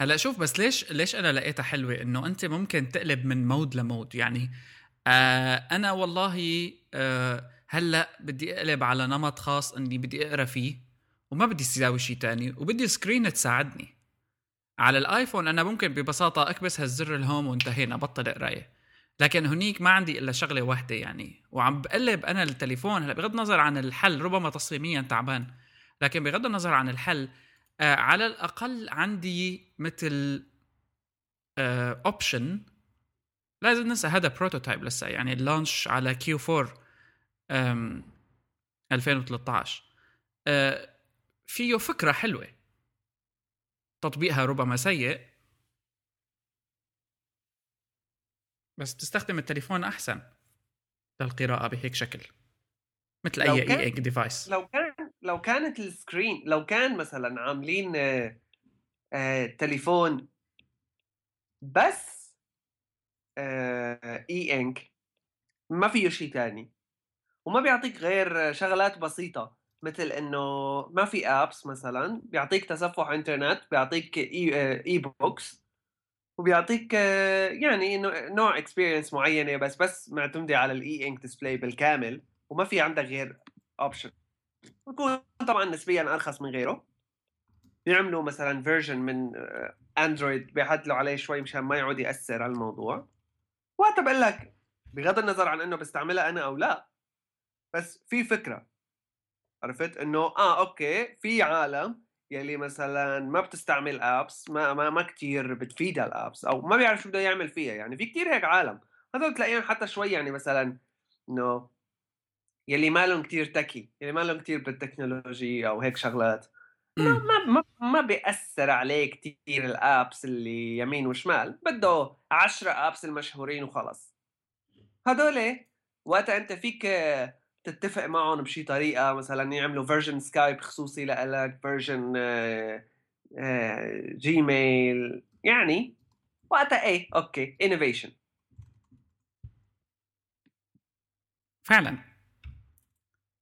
هلأ شوف بس ليش ليش أنا لقيتها حلوة؟ إنه أنت ممكن تقلب من mode ل mode. يعني آه أنا والله آه هلأ بدي أقلب على نمط خاص إني بدي أقرأ فيه وما بدي أسوي شيء تاني وبدي screen تساعدني. على الآيفون أنا ممكن ببساطة أكبس هالزر ال home وانتهينا بطل قرايه لكن هنيك ما عندي إلا شغلة واحدة يعني. وعم بقلب أنا التليفون هلأ بغض النظر عن الحل ربما تصميميا تعبان. لكن بغض النظر عن الحل آه على الأقل عندي مثل option لازم ننسى هذا prototype لسه يعني ال launch على Q 4 أم، 2013 آه فيه فكرة حلوة. تطبيقها ربما سيء. بس بتستخدم التليفون أحسن للقراءة بهيك شكل مثل أي e-ink device لو كان لو كانت ال screen لو كان مثلا عاملين آه، آه، تليفون بس e-ink ما فيه شيء تاني وما بيعطيك غير شغلات بسيطة. مثل إنه ما في apps مثلا بيعطيك تصفح انترنت بيعطيك e, e-books وبيعطيك يعني انه نوع experience معينة بس بس معتمدة على ال e-ink display بالكامل وما في عندك غير option بكون طبعا نسبيا أرخص من غيره. بيعملوا مثلا version من اندرويد بيعدلوا عليه شوي مشان ما يعود يأثر على الموضوع. وقتها بقول لك بغض النظر عن إنه بستعملها أنا أو لا بس في فكرة. عرفت إنه آه okay في عالم يلي مثلا ما بتستعمل apps ما ما, ما كثير بتفيدها ال apps أو ما بيعرف شو بده يعمل فيها يعني. في كثير هيك عالم. هذول تلاقيهم حتى شوي يعني مثلا إنه يلي ما لهم كثير techy يلي ما لهم كثير بال technology أو هيك شغلات. ما ما ما بيأثر عليه كثير ال apps اللي يمين وشمال. بده 10 apps المشهورين وخلص. هدول وقتها أنت فيك تتفق معهم بشي طريقة مثلا يعملوا version سكايب خصوصي لك version جيميل يعني وقتها إيه okay innovation فعلا.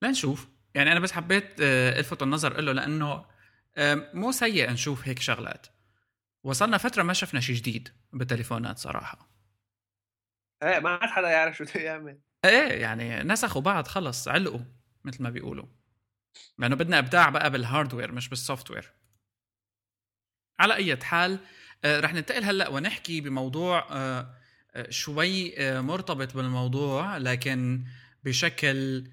لنشوف. يعني أنا بس حبيت آه، ألفت النظر له لأنه مو سيء نشوف هيك شغلات. وصلنا فترة ما شفنا شيء جديد بالتليفونات صراحة. إيه ما عاد حدا يعرف شو بده يعمل. إيه يعني نسخوا بعض خلص علقوا مثل ما بيقولوا. لأنه بدنا إبداع بقى بال hardware مش بال software على أي حال آه، رح ننتقل هلأ ونحكي بموضوع آه، آه، شوي مرتبط بالموضوع لكن بشكل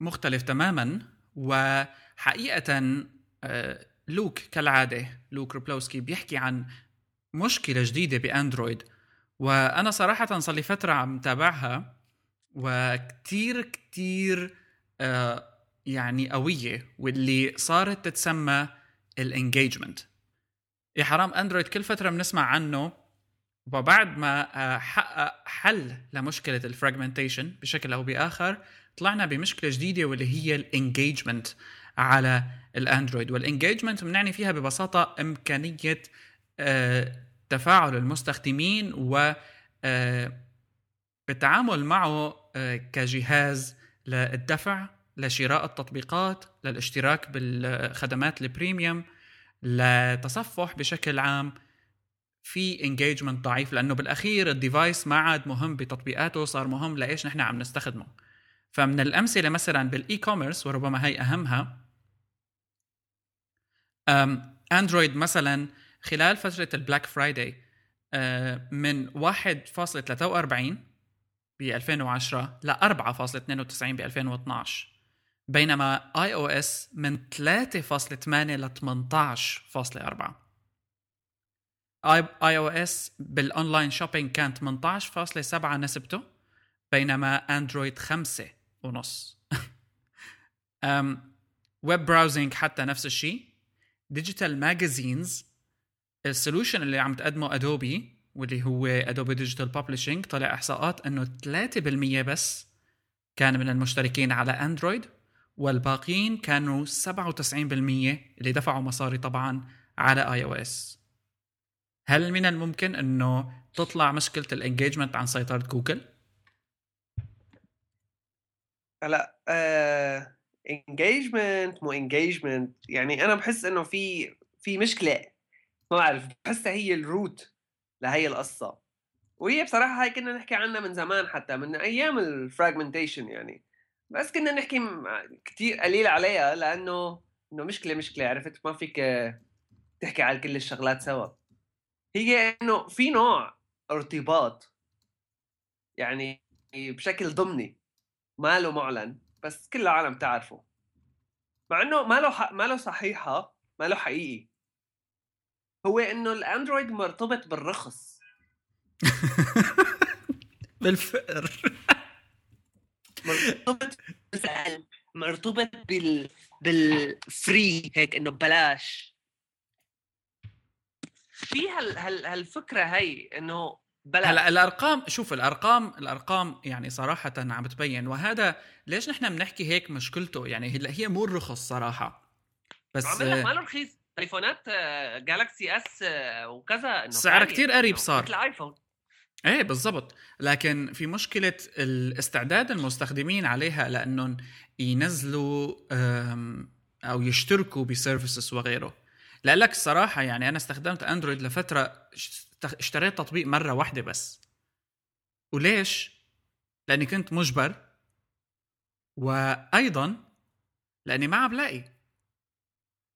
مختلف تماما. وحقيقه لوك كالعادة لوك روبلوسكي بيحكي عن مشكلة جديدة بأندرويد. وأنا صراحة صار لي فترة عم تابعها وكتير كتير آه يعني قوية واللي صارت تتسمى ال engagement. يا حرام أندرويد كل فترة بنسمع عنه وبعد ما آه، حقق حل لمشكلة ال fragmentation بشكل أو بآخر طلعنا بمشكلة جديدة واللي هي ال engagement على الأندرويد. وال engagement بنعني فيها ببساطة إمكانية آه تفاعل المستخدمين و بالتعامل آه، معه آه، كجهاز للدفع لشراء التطبيقات للاشتراك بالخدمات ال premium لتصفح بشكل عام في engagement ضعيف لأنه بالأخير ال device ما عاد مهم بتطبيقاته صار مهم لإيش نحن عم نستخدمه. فمن الأمثلة مثلا بال e-commerce وربما هي أهمها اندرويد مثلا خلال فترة ال Black Friday آه، من 1.43 ب 2010 ل 4.92 ب 2012 بينما iOS من 3.8 ل 18.4 iOS بال online shopping كان 18.7 نسبته بينما أندرويد 5 ونص. web browsing حتى نفس الشيء. digital magazines ال solution اللي عم تقدمه ادوبي واللي هو Adobe Digital Publishing طلع إحصاءات إنه 3% بس كان من المشتركين على اندرويد والباقيين كانوا 97% اللي دفعوا مصاري طبعا على iOS هل من الممكن إنه تطلع مشكلة ال engagement عن سيطرة جوجل؟ هلا engagement مو engagement يعني أنا بحس إنه في في مشكلة ما بعرف بحسها هي ال root لهي القصة. وهي بصراحة هاي كنا نحكي عنها من زمان حتى من أيام ال fragmentation يعني. بس كنا نحكي كثير قليل عليها لأنه إنه مشكلة مشكلة عرفت؟ ما فيك تحكي على كل الشغلات سوا. هي إنه في نوع ارتباط يعني بشكل ضمني. ما له معلن بس كل العالم تعرفه مع إنه ما له ما له صحيحة ما له حقيقي. هو إنه الأندرويد مرتبط بالرخص. بالفقر. مرتبط مرتبط بال بال free هيك إنه ببلاش. في هال... هال... هالفكرة هي إنه بلاش. هلأ الأرقام شوف الأرقام الأرقام يعني صراحة عم تبين. وهذا ليش نحن بنحكي هيك مشكلته؟ يعني هلأ هي مو رخص صراحة. بس عم ما له رخيص تليفونات جالكسي اس وكذا إنه سعرها كثير قريب صار. مثل آيفون. إيه بالضبط. لكن في مشكلة الاستعداد المستخدمين عليها لأنهم ينزلوا أو يشتركوا ب services وغيره. لك الصراحه يعني أنا استخدمت اندرويد لفترة اشتريت تطبيق مرة واحدة بس. وليش؟ لأني كنت مجبر. وأيضا لأني ما عم بلاقي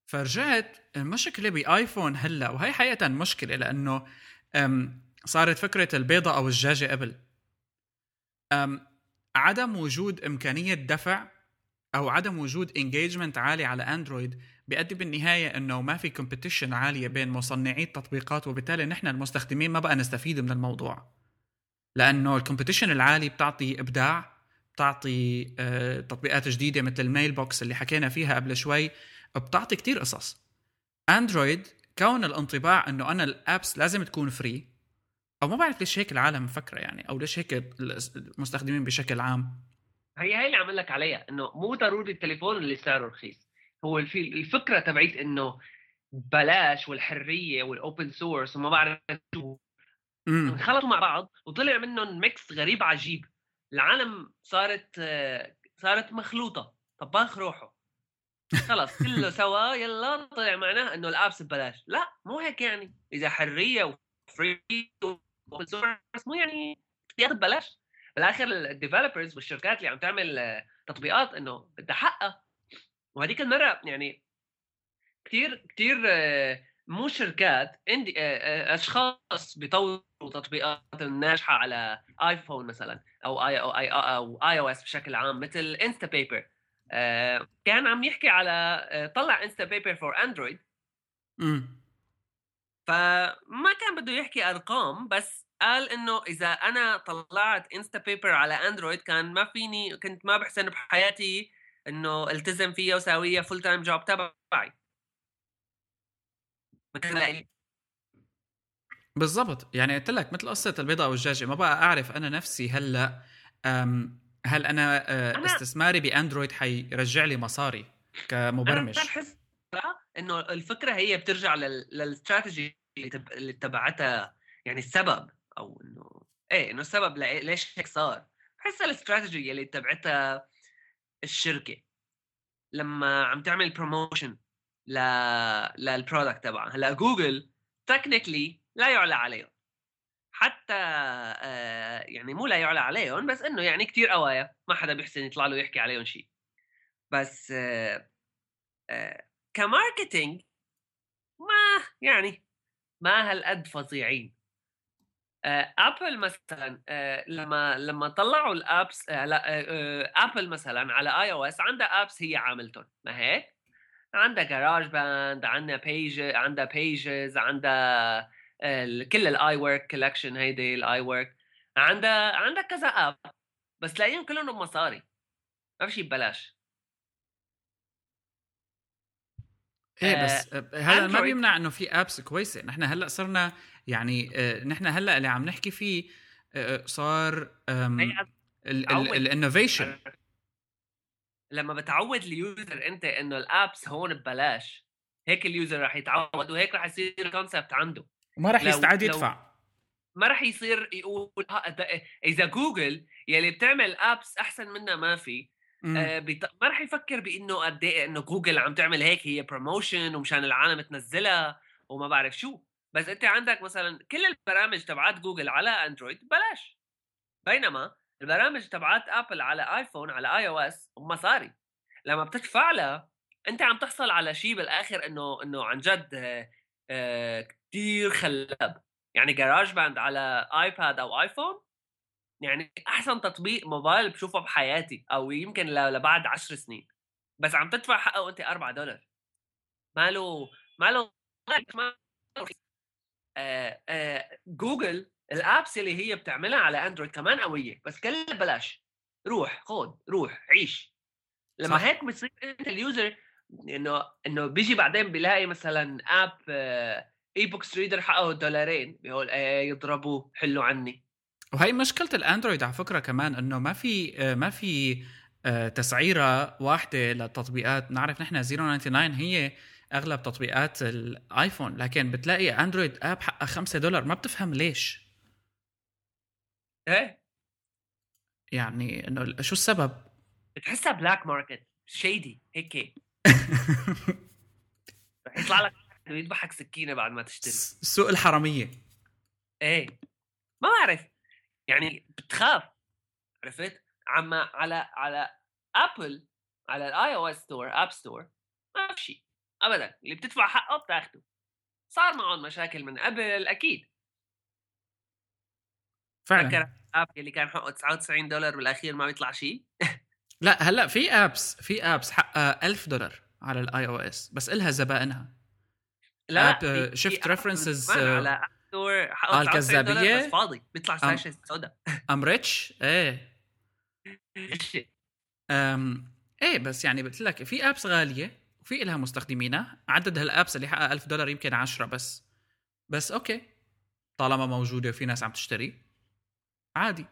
فرجعت المشكلة بآيفون هلا وهي حقيقة مشكلة لأنه صارت فكرة البيضة أو الدجاجة قبل. عدم وجود إمكانية دفع أو عدم وجود engagement عالي على اندرويد بيؤدي بالنهاية إنه ما في competition عالية بين مصنعي التطبيقات وبالتالي نحن المستخدمين ما بقى نستفيد من الموضوع. لأنه ال competition العالي بتعطي إبداع بتعطي آه، تطبيقات جديدة مثل الميل بوكس اللي حكينا فيها قبل شوي. بتعطي كتير قصص. اندرويد كون الانطباع إنه أنا ال apps لازم تكون free أو ما بعرف ليش هيك العالم مفكره يعني أو ليش هيك المستخدمين بشكل عام. هي هي اللي عم لك عليها إنه مو ضروري التليفون اللي سعره رخيص. هو الفكرة تبعت إنه بلاش والحرية وال open source وما بعرف شو. انخلطوا مع بعض وطلع منهم mix غريب عجيب. العالم صارت صارت مخلوطة. طباخ روحه. خلص كله سوا يلا طلع معناه إنه ال apps ببلاش. لا مو هيك يعني. إذا حرية و free source مو يعني ياخذ ببلاش. بالآخر ال developers والشركات اللي عم تعمل تطبيقات إنه بدها حقها. وهذيك المرة يعني كثير كثير مو شركات عندي أشخاص بيطوروا تطبيقات ناجحة على ايفون مثلا أو اي أو اي أو اي أو اس بشكل عام مثل Instapaper كان عم يحكي على طلع Instapaper for Android فما كان بده يحكي أرقام بس قال إنه إذا أنا طلعت Instapaper على اندرويد كان ما فيني كنت ما بحسن بحياتي إنه التزم فيها وساويها full time job تبعي. بالضبط. يعني قلت لك مثل قصة البيضة أو الدجاجه ما بقى أعرف أنا نفسي هلأ هل أنا, آه، أنا استثماري بأندرويد حيرجع لي مصاري كمبرمج؟ أنا بحس إنه الفكرة هي بترجع للاستراتيجي اللي تبعتها يعني السبب أو إنه إيه إنه السبب ليش هيك صار؟ بحس الاستراتيجي اللي تبعتها الشركة. لما عم تعمل promotion ل لل product تبعها هلأ جوجل technically لا يعلى عليهم. حتى آه يعني مو لا يعلى عليهم بس إنه يعني كتير قوايا ما حدا بيحسن يطلع له يحكي عليهم شيء بس آه آه ك marketing ما يعني ما هالقد فظيعين. ابل مثلا لما لما طلعوا ال apps لا ابل مثلا على iOS عندها apps هي عاملتهم ما هيك؟ عندها GarageBand عندها Page عندها Pages عندها كل ال iWork collection هيدي ال iWork عندها عندها كذا app بس تلاقيهم كلهم بمصاري. ما في شيء ببلاش. إيه بس هذا ما بيمنع إنه في apps كويسة. نحن هلا صرنا يعني آه، نحن هلا اللي عم نحكي فيه آه، آه، صار ال innovation لما بتعود ال user أنت إنه ال apps هون ببلاش هيك ال user رح يتعود وهيك رح يصير ال concept عنده. وما رح يستعد يدفع. ما رح يصير يقول إذا جوجل يلي بتعمل apps أحسن منا ما في آه. ما رح يفكر بإنه قد إيه إنه جوجل عم تعمل هيك هي promotion ومشان العالم تنزلها وما بعرف شو. بس أنت عندك مثلا كل البرامج تبعات جوجل على اندرويد ببلاش بينما البرامج تبعات ابل على ايفون على iOS مصاري لما بتدفع لها أنت عم تحصل على شيء بالآخر إنه إنه عن جد آه, آه، كثير خلاب يعني GarageBand على آيباد أو آيفون يعني أحسن تطبيق موبايل بشوفه بحياتي أو يمكن لبعد عشر سنين. بس عم تدفع حقه وأنت 4 دولار. ماله ماله ما آه آه جوجل ال apps اللي هي بتعملها على أندرويد كمان قوية بس كلها ببلاش. روح خذ روح عيش. لما صح. هيك بتصير أنت ال user إنه إنه بيجي بعدين بيلاقي مثلا app آه eBooks reader حققوا دولارين بيقول إيه يضربوا حلوا عني. وهي مشكلة الأندرويد على فكرة كمان إنه ما في ما في آه، تسعيرة واحدة للتطبيقات. نعرف نحن 099 هي أغلب تطبيقات الآيفون لكن بتلاقي Android app حقها 5 دولار. ما بتفهم ليش. إيه؟ يعني إنه شو السبب؟ بتحسها black market shady هيك. رح يطلع لك يذبحك سكينة بعد ما تشتري. السوق الحرامية. إيه. ما بعرف. يعني بتخاف. عرفت؟ عما على على Apple على ال iOS store App Store ما في شيء. ابدا. اللي بتدفع حقه بتاخده. صار معهم مشاكل من قبل أكيد. فعلا. app اللي كان حقه 99 دولار بالأخير ما بيطلع شيء؟ لا هلأ في apps في apps حقها 1000 دولار على ال iOS بس إلها زبائنها. لا app شفت references على App Store حقه الكذابية. بس فاضي بيطلع شاشه سوداء. I'm Rich إيه. أم إيه بس يعني قلت لك في apps غالية وفي لها مستخدمينها. عدد هال apps اللي حقق 1000 دولار يمكن 10 بس. بس okay. طالما موجودة وفي ناس عم تشتري. عادي.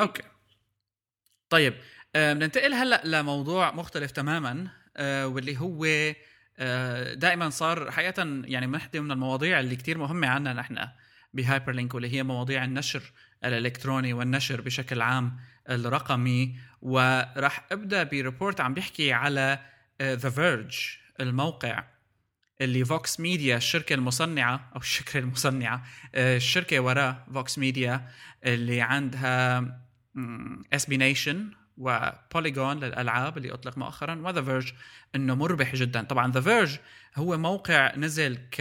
okay. طيب بننتقل هلأ لموضوع مختلف تماما آه، واللي هو آه، دائما صار حقيقه يعني وحده من المواضيع اللي كتير مهمة عنا نحن ب Hyperlink واللي هي مواضيع النشر الإلكتروني والنشر بشكل عام الرقمي. وراح أبدأ ب report عم بيحكي على The Verge الموقع اللي Vox Media الشركة المصنعة أو الشركة المصنعة آه، الشركة وراء Vox Media اللي عندها SB Nation و Polygon للألعاب اللي أطلق مؤخرا و The Verge إنه مربح جدا. طبعا The Verge هو موقع نزل ك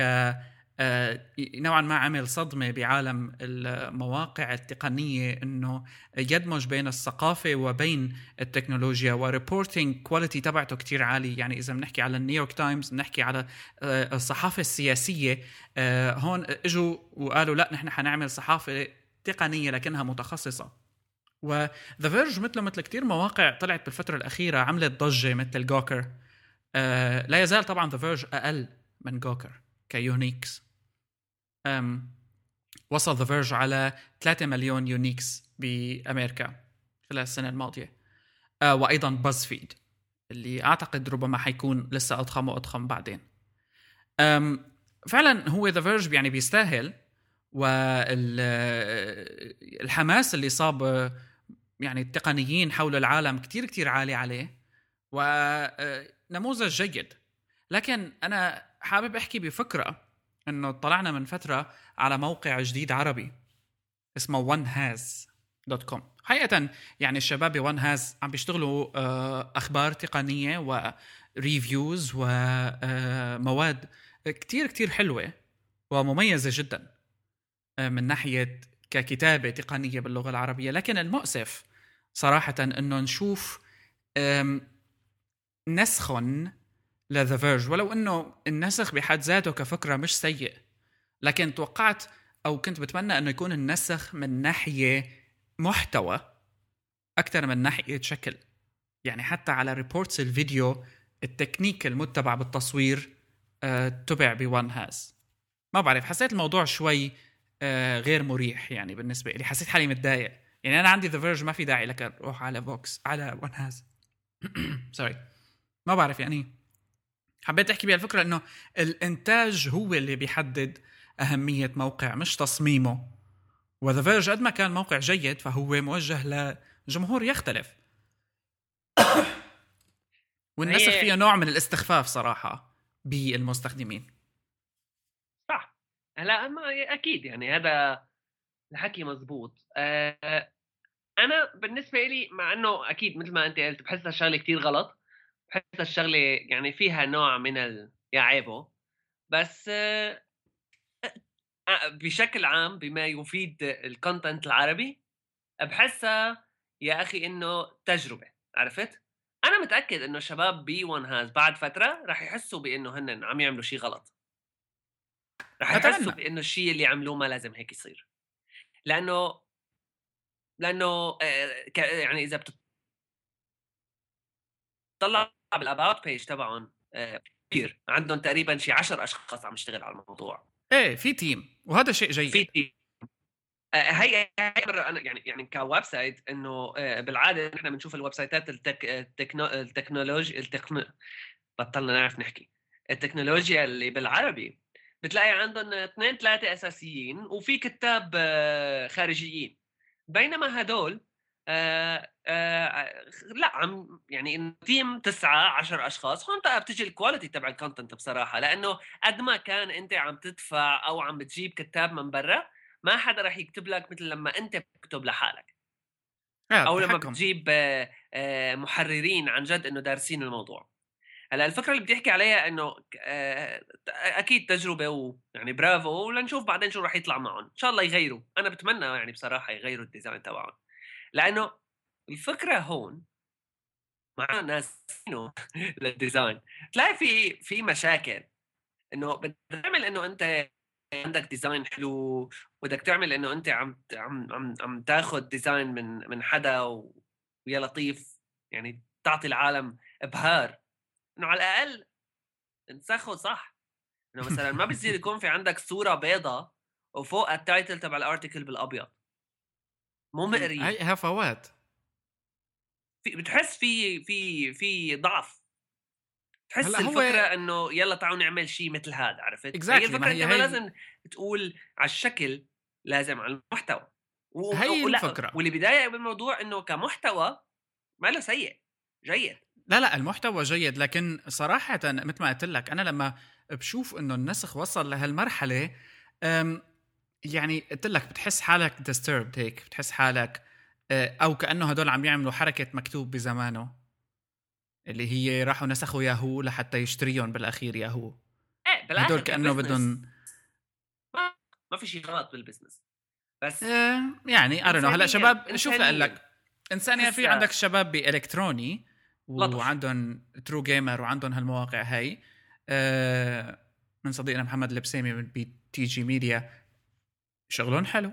آه، نوعا ما عمل صدمة بعالم المواقع التقنية إنه يدمج بين الثقافة وبين التكنولوجيا و reporting quality تبعته كتير عالي. يعني إذا بنحكي على New York Times بنحكي على آه، الصحافة السياسية آه، هون إجوا وقالوا لا نحن حنعمل صحافة تقنية لكنها متخصصة. و The Verge مثله مثل كتير مواقع طلعت بالفترة الأخيرة عملت ضجة مثل Gawker لا يزال طبعا The Verge أقل من Gawker ك uniques. أم وصل The Verge على 3 مليون uniques بأمريكا خلال السنة الماضية. أه وأيضا BuzzFeed اللي أعتقد ربما حيكون لسه أضخم وأضخم بعدين. أم فعلا هو The Verge يعني بيستاهل والحماس اللي صاب يعني التقنيين حول العالم كتير كتير عالي عليه ونموذج جيد. لكن أنا حابب أحكي بفكرة إنه طلعنا من فترة على موقع جديد عربي اسمه one has dot com حقيقة يعني الشباب بون هاز عم بيشتغلوا آه، أخبار تقنية و reviews ومواد آه، كتير كتير حلوة ومميزة جدا آه، من ناحية ككتابة تقنية باللغة العربية. لكن المؤسف صراحة أنه نشوف نسخن ل The Verge ولو إنه النسخ بحد ذاته كفكرة مش سيء لكن توقعت أو كنت بتمنى إنه يكون النسخ من ناحية محتوى أكثر من ناحية شكل. يعني حتى على reports الفيديو التكنيك المتبع بالتصوير آه تبع بوان هاز ما بعرف حسيت الموضوع شوي آه غير مريح يعني بالنسبة لي. حسيت حالي متضايق. يعني أنا عندي The Verge ما في داعي لك أروح على بوكس على وان هاز sorry ما بعرف يعني. حبيت أحكي بهالفكرة إنه الإنتاج هو اللي بيحدد أهمية موقع مش تصميمه. وذا فيرج قد ما كان موقع جيد فهو موجه لجمهور يختلف. والنسخ فيها نوع من الاستخفاف صراحة بالمستخدمين. صح. هلا أكيد يعني هذا الحكي مزبوط أه أنا بالنسبة لي مع إنه أكيد مثل ما انت قلت بحسها شغله كتير غلط بحس الشغله يعني فيها نوع من اليعيبه بس آه، آه، بشكل عام بما يفيد ال content العربي بحسها يا أخي إنه تجربة عرفت؟ أنا متأكد إنه شباب بي 1 هاز بعد فترة راح يحسوا بإنه هن عم يعملوا شيء غلط. راح يحسوا بإنه الشيء اللي عملوه ما لازم هيك يصير. لأنه لأنه يعني إذا بتطلع بال about page تبعهم كبير عندهم تقريبا شي 10 أشخاص عم يشتغل على الموضوع. إيه في team وهذا شيء جيد. في team هي هي أنا يعني يعني ك website إنه بالعادة نحن بنشوف الويب سايتات ال tech التكنو التكنولوجيا التكنو بطلنا نعرف نحكي. التكنولوجيا اللي بالعربي بتلاقي عندهم اثنين ثلاثة أساسيين وفي كتاب آه، خارجيين. بينما هدول آه آه لا عم يعني team تسعة عشر أشخاص هون بتجي ال quality تبع ال content بصراحة لأنه قد ما كان أنت عم تدفع أو عم بتجيب كتاب من برا ما حدا رح يكتب لك مثل لما أنت بتكتب لحالك. أو لما بتجيب محررين عن جد إنه دارسين الموضوع. هلأ الفكرة اللي بدي احكي عليها إنه آه، أكيد تجربة ويعني برافو ولنشوف بعدين شو راح يطلع معهم إن شاء الله يغيروا. أنا بتمنى يعني بصراحة يغيروا ال design تبعهم لأنه الفكرة هون مع ناس لل design تلاقي في في مشاكل. إنه بتعمل إنه أنت عندك design حلو بدك تعمل إنه أنت عم عم عم, عم تاخذ design من من حدا ويا لطيف. يعني تعطي العالم إبهار. إنه على الأقل انسخه صح. إنه مثلا ما بيصير يكون في عندك صورة بيضة وفوق التايتل تبع الارتكل بالأبيض. مو مقري. هي هفوات في بتحس في في في ضعف. تحس الفكرة هو... إنه يلا تعالوا نعمل شيء مثل هذا عرفت؟ exactly. هي الفكرة هي, هي... لازم تقول على الشكل لازم على المحتوى. و... هي الفكرة. واللي بضايق بالموضوع إنه كمحتوى ما له سيء. جيد. لا لا المحتوى جيد لكن صراحة مثل ما قلت لك أنا لما بشوف إنه النسخ وصل لهالمرحلة يعني قلت لك بتحس حالك disturbed هيك بتحس حالك آه، أو كأنه هدول عم يعملوا حركة مكتوب بزمانه اللي هي راحوا نسخوا ياهو لحتى يشتريهم بالأخير ياهو. إيه بالآخر هدول كأنه بدهم ما, ما في شيء غلط بالبزنس بس آه يعني أرنو هلأ شباب شوف لك إنسانية في عندك شباب بإلكتروني وعندهم ترو جيمر وعندهم هالمواقع هاي. آه من صديقنا محمد البسيمي بتي جي ميديا شغلهم حلو.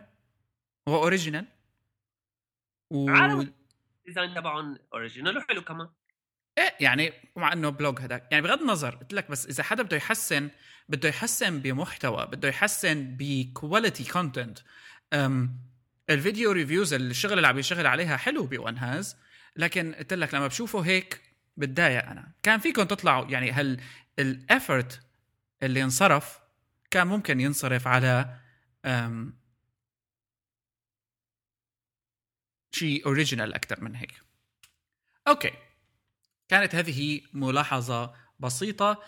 هو اوريجينال و الديزاين تبعهم اوريجينال وحلو كمان. إيه يعني مع إنه بلوج هذاك يعني بغض النظر قلت لك بس إذا حدا بده يحسن بده يحسن بمحتوى بده يحسن بكواليتي كونتنت الفيديو ريفيوز الشغل اللي عم يشتغل عليها حلو بون هاز لكن قلت لك لما بشوفه هيك بتضايق أنا. كان فيكم تطلعوا يعني هل ال effort اللي انصرف كان ممكن ينصرف على شيء original أكثر من هيك. Okay. كانت هذه ملاحظة بسيطة.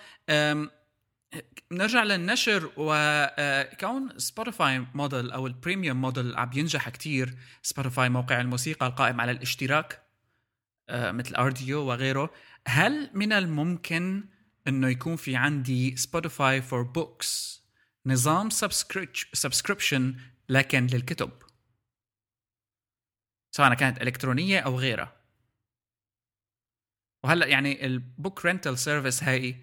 نرجع للنشر وكون Spotify model أو ال premium model عم ينجح كتير. Spotify موقع الموسيقى القائم على الاشتراك. مثل Rdio وغيره. هل من الممكن إنه يكون في عندي Spotify for books نظام subscription لكن للكتب؟ سواء كانت إلكترونية أو غيرها. وهلأ يعني ال book rental service هاي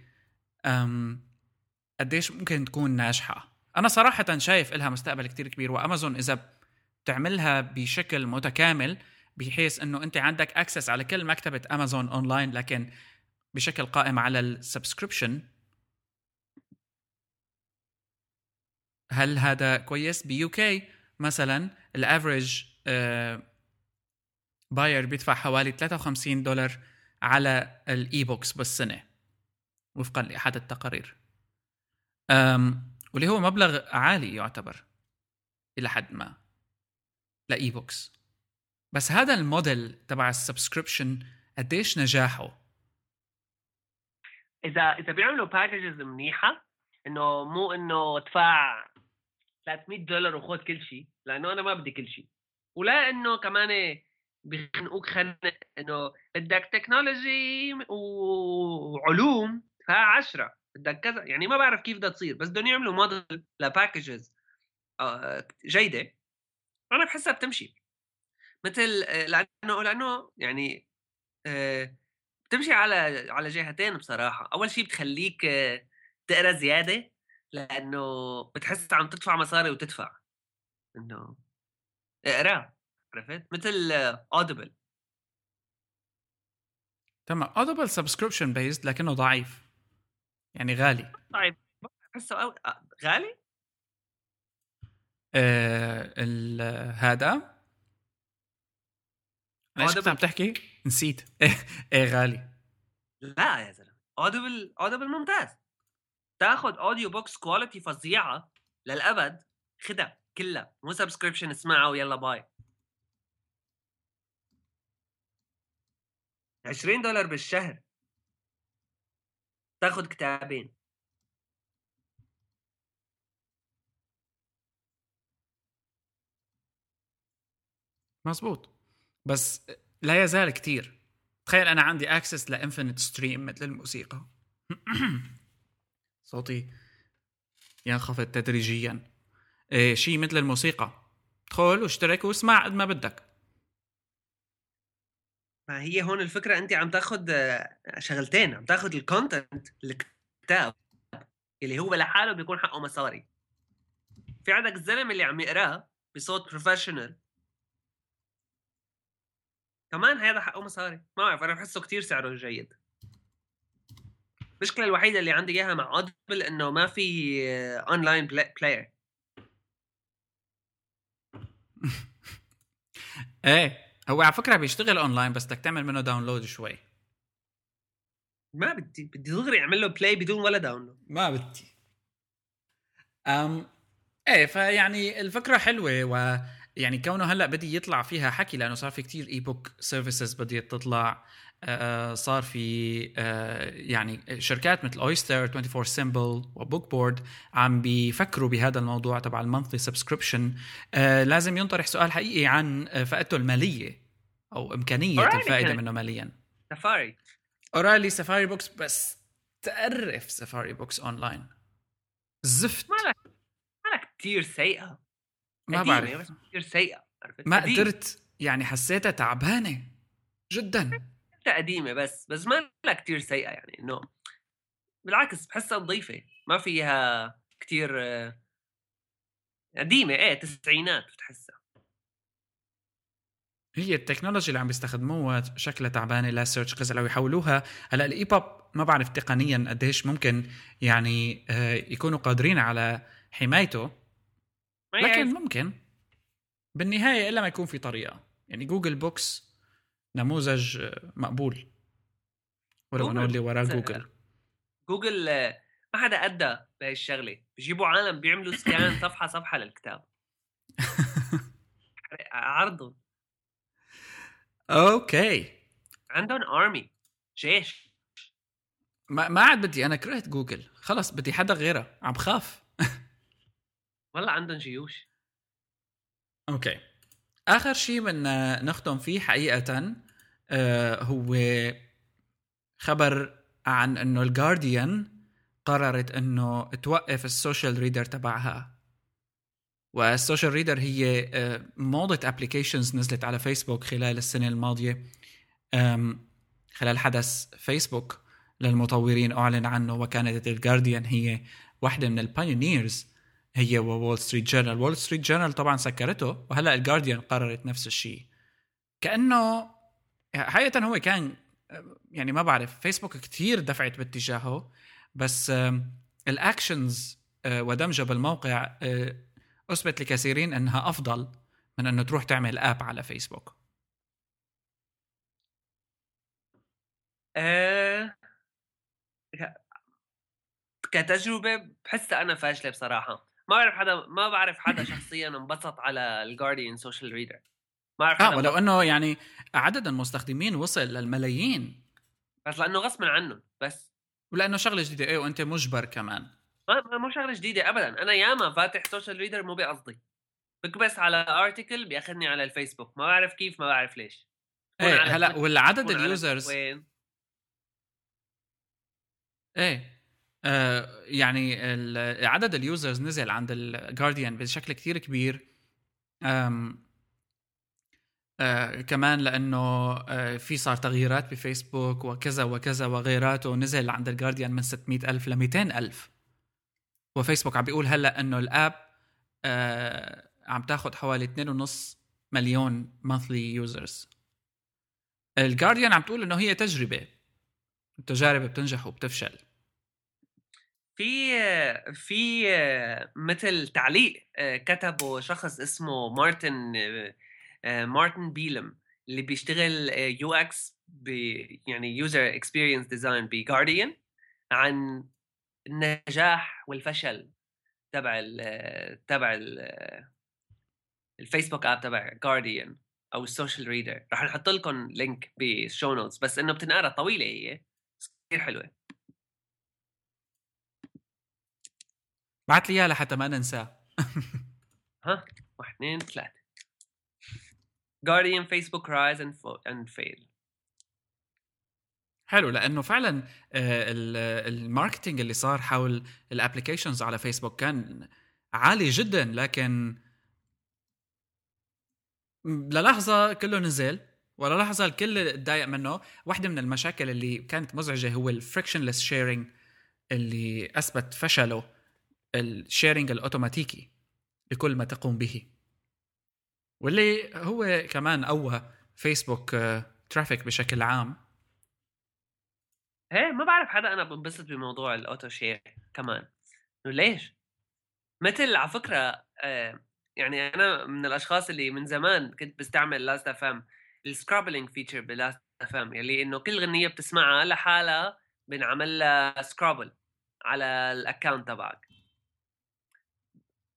قديش ممكن تكون ناجحة؟ أنا صراحة شايف لها مستقبل كتير كبير وأمازون إذا بتعملها بشكل متكامل بحيث إنه أنت عندك access على كل مكتبة امازون اونلاين لكن بشكل قائم على ال subscription هل هذا كويس؟ ب UK مثلا ال average buyer بيدفع حوالي 53 دولار على ال e-books بالسنة وفقا لأحد التقارير. واللي هو مبلغ عالي يعتبر إلى حد ما ل e-books بس هذا الموديل تبع ال subscription قديش نجاحه؟ إذا إذا بيعملوا packages منيحة إنه مو إنه ادفع 300 دولار وخذ كل شيء لأنه أنا ما بدي كل شيء. ولا إنه كمان بيخنقوك خنق إنه بدك technology وعلوم ادفع 10 بدك كذا. يعني ما بعرف كيف بدها تصير بس بدهم يعملوا model ل packages آه، جيدة. أنا بحسها بتمشي. مثل آه، لأنه لأنه يعني آه، بتمشي على على جهتين بصراحة. أول شيء بتخليك آه، تقرأ زيادة لأنه بتحس عم تدفع مصاري وتدفع. إنه اقرأ عرفت؟ مثل اودبل تمام. Audible subscription based لكنه ضعيف. يعني غالي. طيب بحسه غالي؟ آه هذا؟ أنا إيش كنت عم تحكي؟ نسيت. إيه غالي. لا يا زلمة. Audible Audible ممتاز. تاخذ audio books quality فظيعة للأبد. خدها كلها. مو subscription اسمعها ويلا bye 20 دولار بالشهر. تاخذ كتابين. مزبوط بس لا يزال كتير. تخيل أنا عندي access ل infinite stream مثل الموسيقى. صوتي ينخفض تدريجيا. إيه شيء مثل الموسيقى. ادخل واشترك واسمع قد ما بدك. ما هي هون الفكرة أنت عم تاخذ آه، شغلتين. عم تاخذ ال content الكتاب اللي هو لحاله بيكون حقه مصاري. في عندك الزلمة اللي عم يقراه بصوت professional كمان هذا حقه مصاري. ما بعرف أنا بحسه كتير سعره جيد. المشكلة الوحيدة اللي عندي إياها مع Audible إنه ما في online player إيه هو على فكرة بيشتغل اونلاين بس بدك تعمل منه download شوي. ما بدي بدي دغري أعمل له play بدون ولا download ما بدي. أم إيه فيعني الفكرة حلوة ويعني كونه هلأ بدي يطلع فيها حكي لأنه صار في كتير e-book services بديت تطلع آه صار في آه يعني شركات مثل Oyster 24symbols و BookBoard عم بيفكروا بهذا الموضوع تبع المونثلي سبسكريبشن آه لازم ينطرح سؤال حقيقي عن آه، فائدته المالية أو إمكانية الفائدة. منه ماليا. سفاري. أورالي سفاري بوكس بس تقرف سفاري بوكس اونلاين زفت. ما لك ما لك كثير سيئة. ما بعرف. كثير سيئة عرفت؟ ما قديمة. قدرت يعني حسيتها تعبانة جدا. قديمة بس بس ما لها كثير سيئة يعني إنه بالعكس بحسها نظيفة ما فيها كثير قديمة إيه تسعينات بتحسها. هي التكنولوجيا اللي عم بيستخدموها شكلها تعبانة لا search غزل لو يحولوها. هلأ ال EPUB ما بعرف تقنيا قديش ممكن يعني آه، يكونوا قادرين على حمايته. ما لكن. ممكن. بالنهاية إلا ما يكون في طريقة. يعني Google Books نموذج آه، مقبول. ولو انه اللي وراه جوجل جوجل آه، ما حدا أدى بهي الشغلة. بيجيبوا عالم بيعملوا scan صفحة صفحة للكتاب. عرضهم. okay. عندهم army جيش. ما ما عاد بدي أنا كرهت جوجل خلص بدي حدا غيرها عم بخاف والله عندهم جيوش؟ أوكي. آخر شيء بدنا نختم فيه حقيقه آه هو خبر عن إنه الجارديان قررت إنه توقف ال social reader تبعها. وال social reader هي آه، موضة applications نزلت على فيسبوك خلال السنة الماضية. خلال حدث فيسبوك للمطورين أعلن عنه وكانت الجارديان هي واحدة من ال pioneers هي وول ستريت جورنال وول ستريت جورنال طبعا سكرته وهلأ الجارديان قررت نفس الشيء. كأنه حقيقة هو كان يعني ما بعرف فيسبوك كتير دفعت باتجاهه بس ال actions آه، ودمجها بالموقع آه، أثبت لكثيرين أنها أفضل من أنه تروح تعمل app على فيسبوك آه... كتجربة بحسها أنا فاشلة بصراحة. ما بعرف حدا ما بعرف حدا شخصيا انبسط على الجارديان social reader ما بعرف آه ولو إنه يعني عدد المستخدمين وصل للملايين. بس لأنه غصبا عنهم بس. ولأنه شغلة جديدة. إيه وأنت مجبر كمان. ما ما- مو شغلة جديدة ابدا. أنا ياما فاتح social reader مو بقصدي. بكبس على article بيأخذني على الفيسبوك. ما بعرف كيف ما بعرف ليش. إيه هلا والعدد ال users وين. إيه. يعني ال- عدد ال users نزل عند الجارديان بشكل كتير كبير. آه كمان لأنه آه في صار تغييرات بفيسبوك وكذا وكذا وغيراته. نزل عند الجارديان من 600 ألف ل 200 ألف. وفيسبوك عم بيقول هلأ إنه ال app آه عم تاخذ حوالي 2.5 مليون monthly users الجارديان عم تقول إنه هي تجربة. التجارب بتنجح وبتفشل. في في مثل تعليق آه، كتبه شخص اسمه مارتن آه، آه، مارتن بيلام اللي بيشتغل UX يعني user experience design بجارديان عن النجاح والفشل تبع ال تبع ال الفيسبوك app تبع جارديان أو ال social reader رح نحط لكم link بال show notes بس إنه بتنقرأ طويلة هي كثير حلوة. بعت لي اياه لحتى ما ننساه ها؟ واحد اثنين ثلاثة. Guardian Facebook Rise and, and Fail. حلو لأنه فعلا آه، ال marketing اللي صار حول ال applications على فيسبوك كان عالي جدا لكن للحظه كله نزل ولا لحظة الكل تضايق منه. واحدة من المشاكل اللي كانت مزعجة هو ال frictionless sharing اللي أثبت فشله. ال sharing الأوتوماتيكي لكل ما تقوم به. واللي هو كمان قوى فيسبوك traffic بشكل عام. إيه ما بعرف حدا أنا بنبسط بموضوع ال auto share كمان. ليش؟ مثل على فكرة آه يعني أنا من الأشخاص اللي من زمان كنت بستعمل Last.fm ال scrobbling feature ب Last.fm يلي إنه كل غنية بتسمعها لحالها بنعمل لها scrobble على ال account تبعك.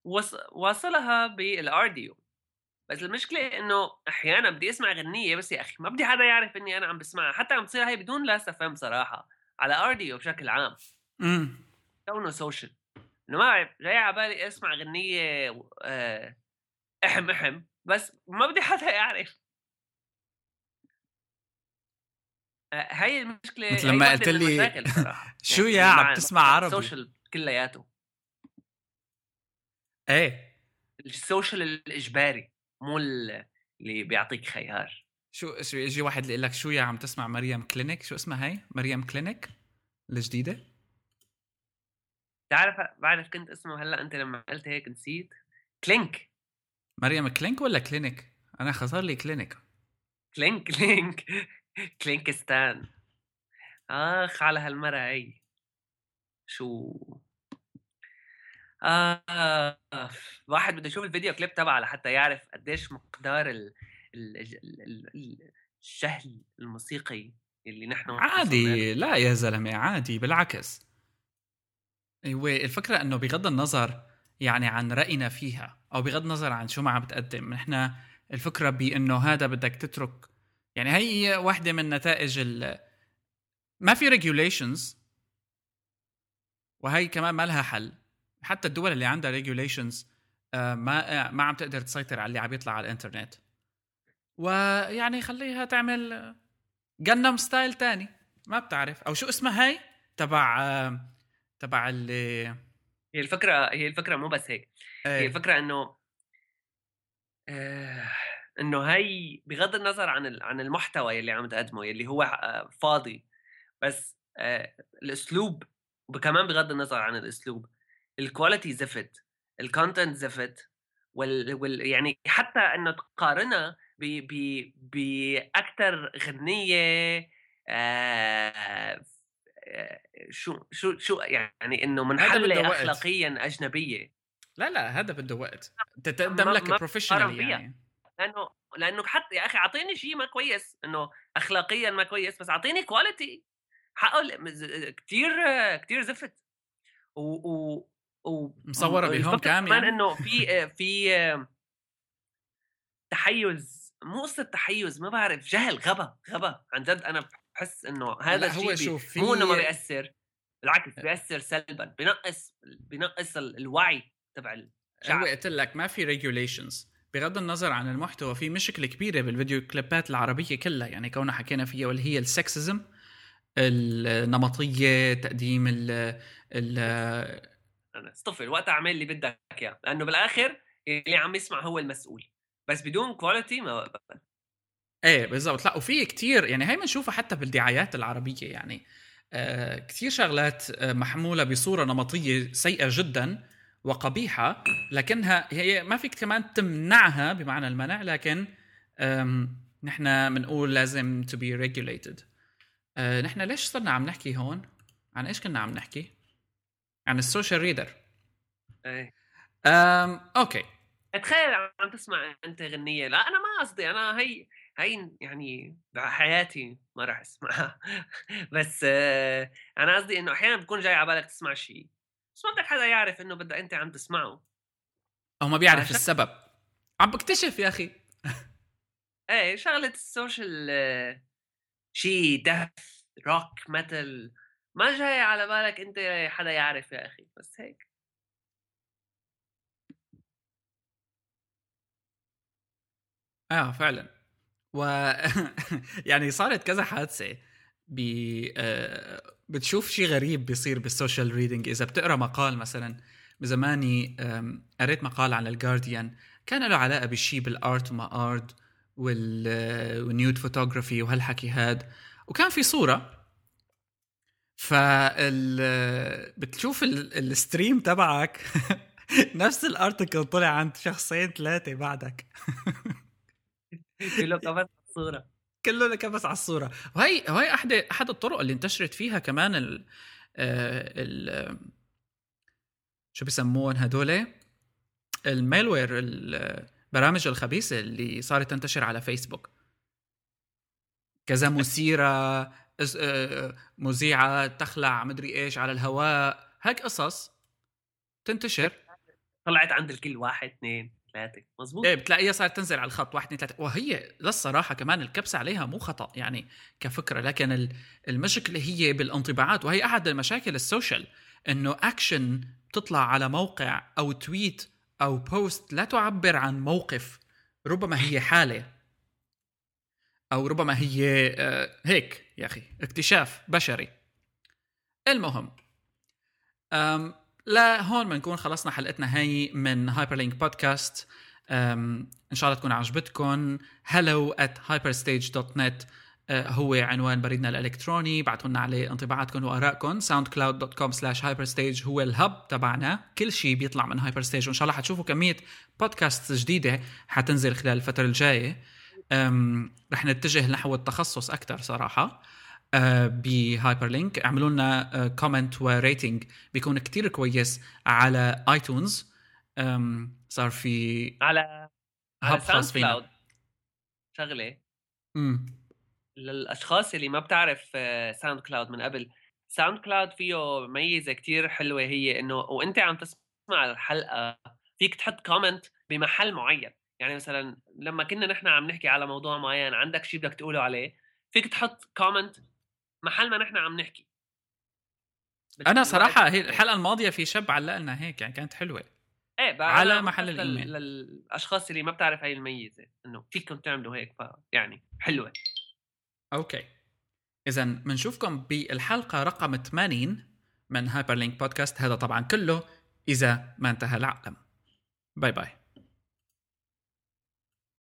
واصلها بال Rdio بس المشكلة إنه أحيانا بدي أسمع غنيه بس يا أخي ما بدي حدا يعرف إني أنا عم بسمعها حتى عم تصير هي بدون Last.fm صراحة على Rdio بشكل عام. امم. كونه social إنه ما بعرف جاي على بالي أسمع غنيه آه، أحم أحم بس ما بدي حدا يعرف. آه، هاي المشكلة مثل لما قلت لي شو يا عم تسمع عربي؟ ال social كلياته. إيه. ال social الإجباري مو اللي بيعطيك خيار. شو شو يجي واحد يقول لك شو يا عم تسمع مريم كلينيك؟ شو اسمها هي؟ مريم كلينيك الجديدة؟ تعرف بعرف كنت اسمه هلأ أنت لما قلت هيك نسيت. كلينك. مريم كلينك ولا كلينيك؟ أنا خسر لي كلينيك. كلينك كلينك. كلينكستان. آخ على هالمرة هي شو؟ آه واحد بده يشوف الفيديو كليب تبعها لحتى يعرف قديش مقدار ال... ال... ال... الشهل الموسيقي اللي نحن عادي لا يا زلمة عادي بالعكس. أيوه الفكرة إنه بغض النظر يعني عن رأينا فيها أو بغض النظر عن شو ما عم بتقدم نحن الفكرة بإنه هذا بدك تترك. يعني هي واحدة من نتائج ال ما في regulations وهي كمان ما لها حل. حتى الدول اللي عندها regulations آه، ما آه، ما عم تقدر تسيطر على اللي عم يطلع على الإنترنت. ويعني خليها تعمل Gangnam Style تاني. ما بتعرف. أو شو اسمها هاي؟ تبع آه، تبع اللي هي الفكرة هي الفكرة مو بس هيك. أيه. هي الفكرة إنه آه إنه هي بغض النظر عن عن المحتوى يلي عم تقدمه يلي هو فاضي بس آه الأسلوب وكمان بغض النظر عن الأسلوب ال quality زفت ال content زفت وال, وال يعني حتى إنه تقارنها ب ب باكثر غنية آه شو شو شو يعني إنه منحله اخلاقيا أجنبية. لا لا هذا بده وقت تقدم لك professional يعني. لأنه لأنه حتى يا أخي أعطيني شيء ما كويس إنه اخلاقيا ما كويس بس أعطيني كواليتي حقه كثير كثير زفت. و, و و مصوره بهون كام يعني. إنه في في تحيز مو قصة تحيز ما بعرف جهل غبا غبا عن جد أنا بحس إنه هذا الشيء في... مو إنه ما بيأثر بالعكس بيأثر سلبا بنقص بنقص الوعي تبع الشعب هو قلت لك ما في regulations بغض النظر عن المحتوى في مشكلة كبيرة بالفيديو كليبات العربية كلها. يعني كونها حكينا فيها واللي هي ال sexism النمطية تقديم ال ال أنا اصطفل وقت أعمل اللي بدك اياه لأنه بالآخر اللي عم يسمع هو المسؤول. بس بدون quality ما إيه بالضبط. لأ وفي كتير يعني هي بنشوفها حتى بالدعايات العربية يعني. آه كثير شغلات آه محمولة بصورة نمطية سيئة جدا وقبيحة لكنها هي ما فيك كمان تمنعها بمعنى المنع لكن نحن بنقول لازم be regulated. آه نحن ليش صرنا عم نحكي هون؟ عن إيش كنا عم نحكي؟ عن ال social reader. إيه. أم أوكي. تخيل عم تسمع أنت غنية. لا أنا ما قصدي أنا هي هي يعني بحياتي ما راح أسمعها. بس آه، أنا قصدي إنه أحيانا بكون جاي على بالك تسمع شيء بس ما بدك حدا يعرف إنه بدك أنت عم تسمعه. أو ما بيعرف عشان- السبب. عم بكتشف يا أخي. إيه شغلة ال social آه، شيء death rock metal. ما جاي على بالك أنت حدا يعرف يا أخي بس هيك. آه فعلا. و يعني صارت كذا حادثة ب آه، بتشوف شيء غريب بيصير بال social reading إذا بتقرأ مقال مثلا بزماني قريت مقال على الجارديان كان له علاقة بالشيء بال art وما art وال وال nude photography وهالحكي هاد. وكان في صورة فال آه، بتشوف ال- ال stream تبعك. نفس ال article طلع عند شخصين ثلاثة بعدك. في له كمان صوره كله كبس على الصورة. وهي وهي احد أحد الطرق اللي انتشرت فيها كمان ال ال شو بيسموهم هدول؟ الميلوير البرامج الخبيثة اللي صارت تنتشر على فيسبوك. كذا مثيره آه، مذيعة تخلع مدري إيش على الهواء. هيك قصص تنتشر. طلعت عند الكل واحد اثنين ثلاثة. مزبوط إيه بتلاقيها صارت تنزل على الخط واحد اثنين ثلاثة. وهي للصراحة كمان الكبسة عليها مو خطأ يعني كفكرة لكن ال- المشكلة هي بالانطباعات. وهي أحد المشاكل ال social إنه أكشن بتطلع على موقع أو tweet أو post لا تعبر عن موقف ربما هي حالة أو ربما هي آه، هيك. يا أخي اكتشاف بشري. المهم أم لا هون بنكون خلصنا حلقتنا هي من هايبر لينك بودكاست إن شاء الله تكون عجبتكم hello at hyperstage.net آه، هو عنوان بريدنا الإلكتروني. ابعتوا لنا عليه انطباعاتكم وارائكم soundcloud.com slash hyperstage هو ال hub تبعنا. كل شيء بيطلع من هايبرستيج وإن شاء الله حتشوفوا كمية بودكاست جديدة حتنزل خلال الفترة الجاية. رح نتجه نحو التخصص أكثر صراحة آه، بهايبر لينك اعملوا لنا comment و rating بيكون كتير كويس على ايتونز صار في على خاص ساوند فينا. كلاود شغلة. امم للأشخاص اللي ما بتعرف ساوند كلاود من قبل. ساوند كلاود فيه ميزة كتير حلوة هي إنه وإنت عم تسمع الحلقة فيك تحط comment بمحل معين. يعني مثلا لما كنا نحن عم نحكي على موضوع معين عندك شيء بدك تقوله عليه فيك تحط comment محل ما نحن عم نحكي. أنا صراحة هي الحلقة الماضية في شاب علق لنا هيك يعني كانت حلوة. إيه على محل. لل- للاشخاص اللي ما بتعرف هاي الميزة إنه فيكم تعملوا هيك فيعني حلوة. أوكي. اذا بنشوفكم بالحلقة رقم 80 من هايبر لينك بودكاست هذا طبعا كله إذا ما انتهى العالم bye bye